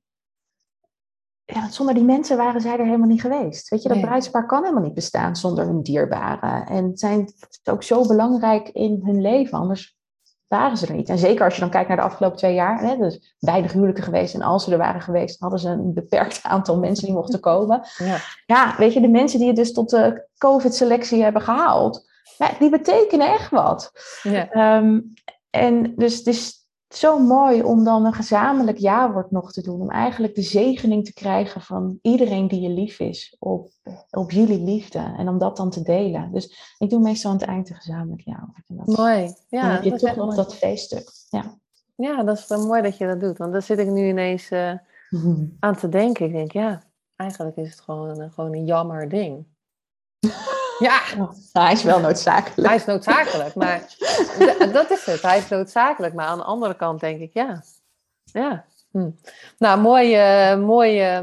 ja, zonder die mensen waren zij er helemaal niet geweest. Weet je, dat bruidspaar kan helemaal niet bestaan zonder hun dierbaren. En zijn ook zo belangrijk in hun leven, anders waren ze er niet. En zeker als je dan kijkt naar de afgelopen twee jaar, hè, dus weinig huwelijken geweest. En als ze er waren geweest, hadden ze een beperkt aantal mensen die mochten komen. Ja, ja weet je, de mensen die het dus tot de COVID-selectie hebben gehaald, ja, die betekenen echt wat. Ja. Ehm, en dus het is zo mooi om dan een gezamenlijk jaarwoord nog te doen. Om eigenlijk de zegening te krijgen van iedereen die je lief is op, op jullie liefde. En om dat dan te delen. Dus ik doe meestal aan het eind een gezamenlijk jaarwoord. mooi. Ja, dan heb je toch nog dat feeststuk. Ja. ja, dat is wel mooi dat je dat doet. Want daar zit ik nu ineens uh, aan te denken. Ik denk, ja, eigenlijk is het gewoon, gewoon een jammer ding. Ja. Nou, hij is wel noodzakelijk. Hij is noodzakelijk, maar dat is het. Hij is noodzakelijk. Maar aan de andere kant denk ik, ja. Ja. Hm. Nou, mooi, uh, mooi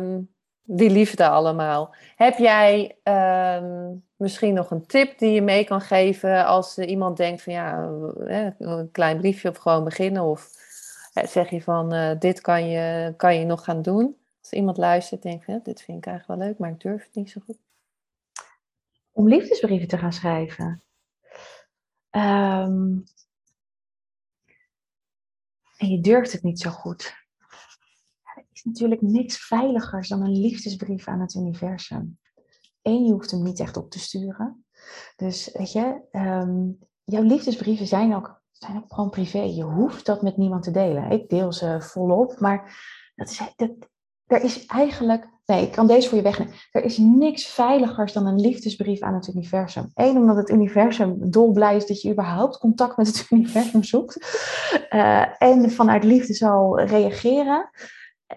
die liefde allemaal. Heb jij ehm, misschien nog een tip die je mee kan geven als iemand denkt van ja, uh, een klein briefje of gewoon beginnen? Of zeg je van dit kan je, kan je nog gaan doen? Als iemand luistert, denkt van dit vind ik eigenlijk wel leuk, maar ik durf het niet zo goed om liefdesbrieven te gaan schrijven. Um, en je durft het niet zo goed. Er is natuurlijk niks veiligers dan een liefdesbrief aan het universum. Eén, je hoeft hem niet echt op te sturen. Dus weet je, um, jouw liefdesbrieven zijn ook, zijn ook gewoon privé. Je hoeft dat met niemand te delen. Ik deel ze volop, maar dat is, dat, er is eigenlijk Nee, ik kan deze voor je wegnemen. Er is niks veiligers dan een liefdesbrief aan het universum. Eén, omdat het universum dolblij is dat je überhaupt contact met het universum zoekt. Uh, en vanuit liefde zal reageren.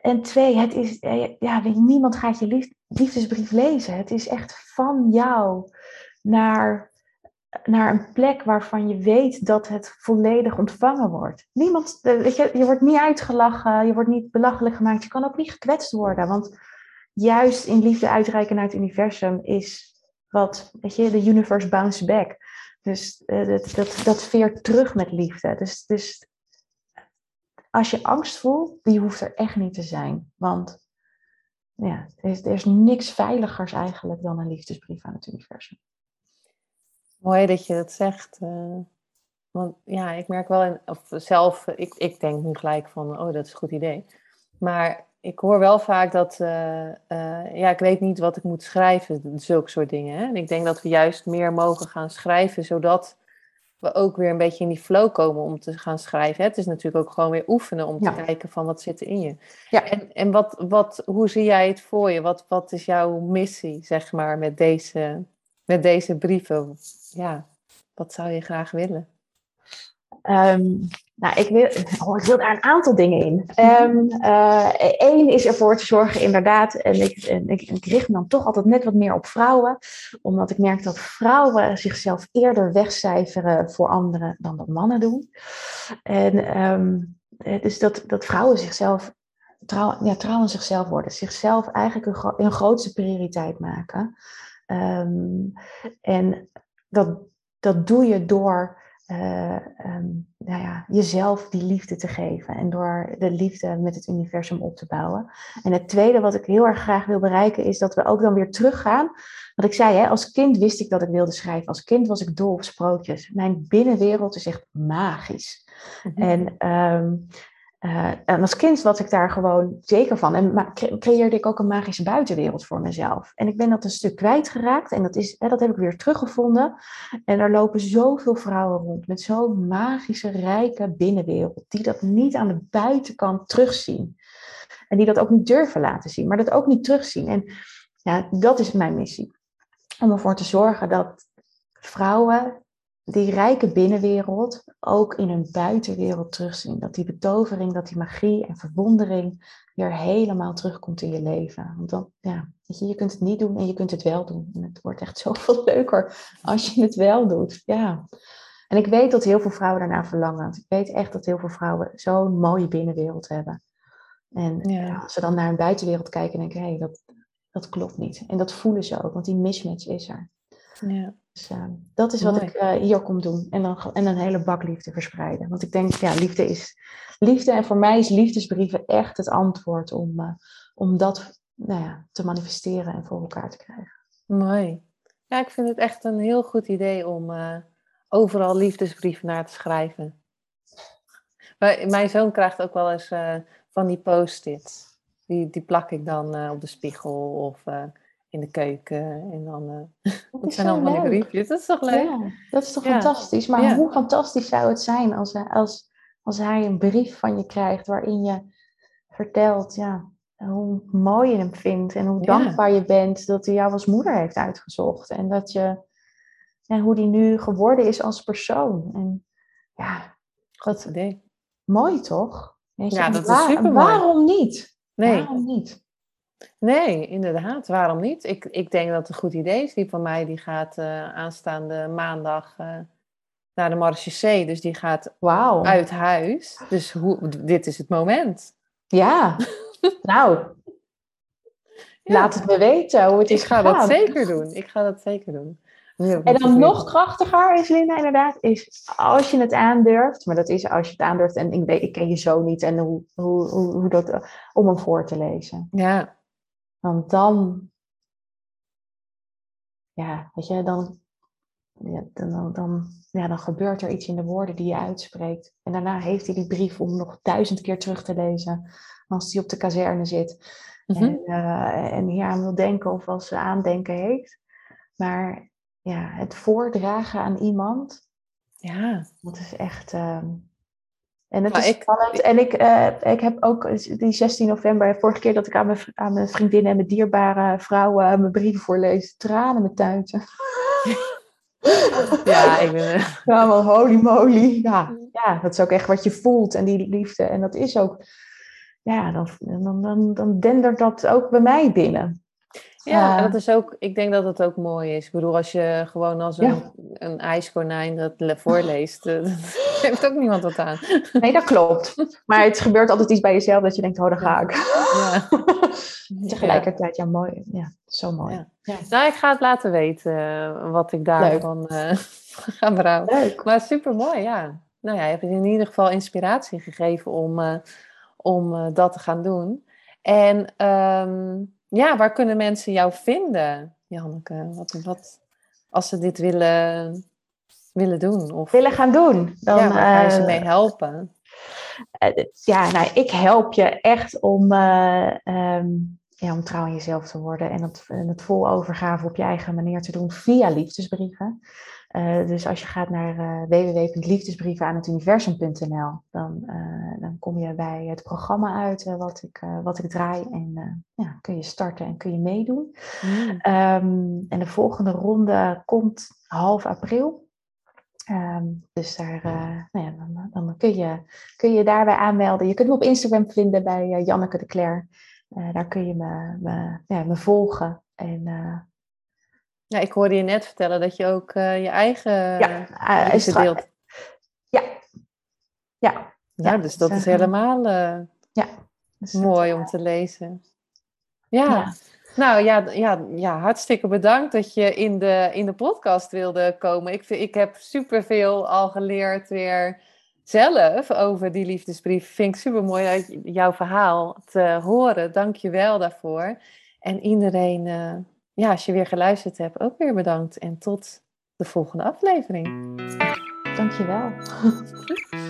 En twee, het is, eh, ja, niemand gaat je liefdesbrief lezen. Het is echt van jou naar, naar een plek waarvan je weet dat het volledig ontvangen wordt. Niemand, eh, weet je, je wordt niet uitgelachen, je wordt niet belachelijk gemaakt, je kan ook niet gekwetst worden. Want juist in liefde uitreiken naar het universum is wat, weet je, de universe bounce back. Dus dat, dat, dat veert terug met liefde. Dus, dus als je angst voelt, die hoeft er echt niet te zijn. Want ja, er is, er is niks veiligers eigenlijk dan een liefdesbrief aan het universum. Mooi dat je dat zegt. Uh, want ja, ik merk wel, in, of zelf, ik, ik denk nu gelijk van, oh, dat is een goed idee. Maar ik hoor wel vaak dat, uh, ja, ik weet niet wat ik moet schrijven, zulke soort dingen. Hè? En ik denk dat we juist meer mogen gaan schrijven, zodat we ook weer een beetje in die flow komen om te gaan schrijven. Hè? Het is natuurlijk ook gewoon weer oefenen om te kijken van wat zit er in je. Ja. En, en wat, wat, hoe zie jij het voor je? Wat, wat is jouw missie, zeg maar, met deze, met deze brieven? Ja, wat zou je graag willen? Um, nou, ik wil, oh, ik wil daar een aantal dingen in. Eén ehm, uh, is ervoor te zorgen, inderdaad, en ik, ik, richt me dan toch altijd net wat meer op vrouwen, omdat ik merk dat vrouwen zichzelf eerder wegcijferen voor anderen dan dat mannen doen. En um, dus dat, dat vrouwen zichzelf trouw, ja, trouw aan zichzelf worden, zichzelf eigenlijk een, een grootste prioriteit maken. Um, en dat, dat doe je door uh, nou ja, jezelf die liefde te geven en door de liefde met het universum op te bouwen. En het tweede wat ik heel erg graag wil bereiken is dat we ook dan weer teruggaan. Wat ik zei, hè, als kind wist ik dat ik wilde schrijven. Als kind was ik dol op sprookjes. Mijn binnenwereld is echt magisch. Mhm. En um, uh, en als kind was ik daar gewoon zeker van. En creëerde ik ook een magische buitenwereld voor mezelf. En ik ben dat een stuk kwijtgeraakt. En dat, is, hè, dat heb ik weer teruggevonden. En er lopen zoveel vrouwen rond met zo'n magische, rijke binnenwereld. Die dat niet aan de buitenkant terugzien. En die dat ook niet durven laten zien. Maar dat ook niet terugzien. En ja, dat is mijn missie. Om ervoor te zorgen dat vrouwen die rijke binnenwereld ook in hun buitenwereld terugzien. Dat die betovering, dat die magie en verwondering weer helemaal terugkomt in je leven. Want dan, ja, weet je, je kunt het niet doen en je kunt het wel doen. En het wordt echt zoveel leuker als je het wel doet. Ja. En ik weet dat heel veel vrouwen daarna verlangen. Ik weet echt dat heel veel vrouwen zo'n mooie binnenwereld hebben. En ja. als ze dan naar hun buitenwereld kijken, denken hé, hey, dat, dat klopt niet. En dat voelen ze ook, want die mismatch is er. Ja. Dus uh, dat is wat ik uh, hier kom doen. En, dan, en een hele bak liefde verspreiden. Want ik denk, ja, liefde is liefde. En voor mij is liefdesbrieven echt het antwoord om, uh, om dat nou ja, te manifesteren en voor elkaar te krijgen. Mooi. Ja, ik vind het echt een heel goed idee om overal liefdesbrieven naar te schrijven. Mijn zoon krijgt ook wel eens van die post-its. Die, die plak ik dan op de spiegel of in de keuken. En dan, dat, dat zijn allemaal die briefjes. Dat is toch leuk? Ja, dat is toch ja. fantastisch. Maar ja. hoe fantastisch zou het zijn als, als, als hij een brief van je krijgt waarin je vertelt ja, hoe mooi je hem vindt en hoe dankbaar je bent dat hij jou als moeder heeft uitgezocht. En dat je en hoe die nu geworden is als persoon. En ja, wat mooi toch? Je, ja, dat is super Waarom niet? Nee. Waarom niet? Nee, inderdaad. Waarom niet? Ik, ik denk dat het een goed idee is. Die van mij die gaat uh, aanstaande maandag uh, naar de Marche Dus die gaat wow. uit huis. Dus hoe, dit is het moment. Ja, nou. Ja. Laat het me weten hoe het is Ik ga gegaan. dat zeker doen. Ik ga dat zeker doen. En dan nog krachtiger is Linda inderdaad, is als je het aandurft, maar dat is als je het aandurft en ik, weet, ik ken je zo niet en hoe, hoe, hoe, hoe dat, om hem voor te lezen. Ja. Want dan, ja, weet je, dan, ja, dan, dan, ja, dan gebeurt er iets in de woorden die je uitspreekt. En daarna heeft hij die brief om nog duizend keer terug te lezen als hij op de kazerne zit. Mhm. En, uh, en hier aan wil denken of als ze aandenken heeft. Maar ja, het voordragen aan iemand. Ja. Dat is echt. Uh, en het Maar is ik- spannend. En ik, eh, ik heb ook die 16 november, vorige keer dat ik aan mijn, aan mijn vriendinnen en mijn dierbare vrouwen eh, mijn brieven voorlees, tranen met tuiten. Ja, ik ben... eh, Ja, maar holy moly. Ja, ja, dat is ook echt wat je voelt en die liefde. En dat is ook, ja, dan, dan, dan, dan dendert dat ook bij mij binnen. Ja, en Eh, dat is ook, ik denk dat het ook mooi is. Ik bedoel, als je gewoon als een, Ja. een ijskonijn dat le- voorleest, eh, heeft ook niemand wat aan. Nee, dat klopt. Maar het gebeurt altijd iets bij jezelf dat je denkt, oh, daar ga ik. Ja. Tegelijkertijd, ja, mooi. Ja, zo mooi. Ja. Nou, ik ga het laten weten eh, wat ik daarvan eh ga berouwen. Leuk. Maar super mooi, ja. Nou ja, je hebt in ieder geval inspiratie gegeven om, eh, om dat te gaan doen. En ehm, ja, waar kunnen mensen jou vinden, Janneke? Wat, wat, als ze dit willen, willen doen? Of Willen gaan doen. Dan, ja, waar kan je ze eh, mee helpen? Eh, ja, nou, ik help je echt om, eh, ehm, ja, om trouw aan jezelf te worden en het, en het vol overgave op je eigen manier te doen via liefdesbrieven. Dus als je gaat naar uh, www.liefdesbrievenaanhetuniversum.nl, dan, uh, dan kom je bij het programma uit wat, ik, wat ik draai en ja, kun je starten en kun je meedoen. Mm. Um, en de volgende ronde komt half april. Um, dus daar, uh, nou ja, dan, dan kun, je, kun je daarbij aanmelden. Je kunt me op Instagram vinden bij uh, Janneke de Cler. Uh, daar kun je me, me, ja, me volgen. En, ja, ik hoorde je net vertellen dat je ook je eigen ja, is deelt. Ja. Ja. Nou, ja, dus dat is helemaal ja, dus mooi om te lezen. ja. Nou ja, ja, ja, hartstikke bedankt dat je in de, in de podcast wilde komen. Ik, ik heb superveel al geleerd weer zelf over die liefdesbrief. Vind ik super mooi uit jouw verhaal te horen. Dank je wel daarvoor. En iedereen, uh, ja, als je weer geluisterd hebt, ook weer bedankt. En tot de volgende aflevering. Dank je wel.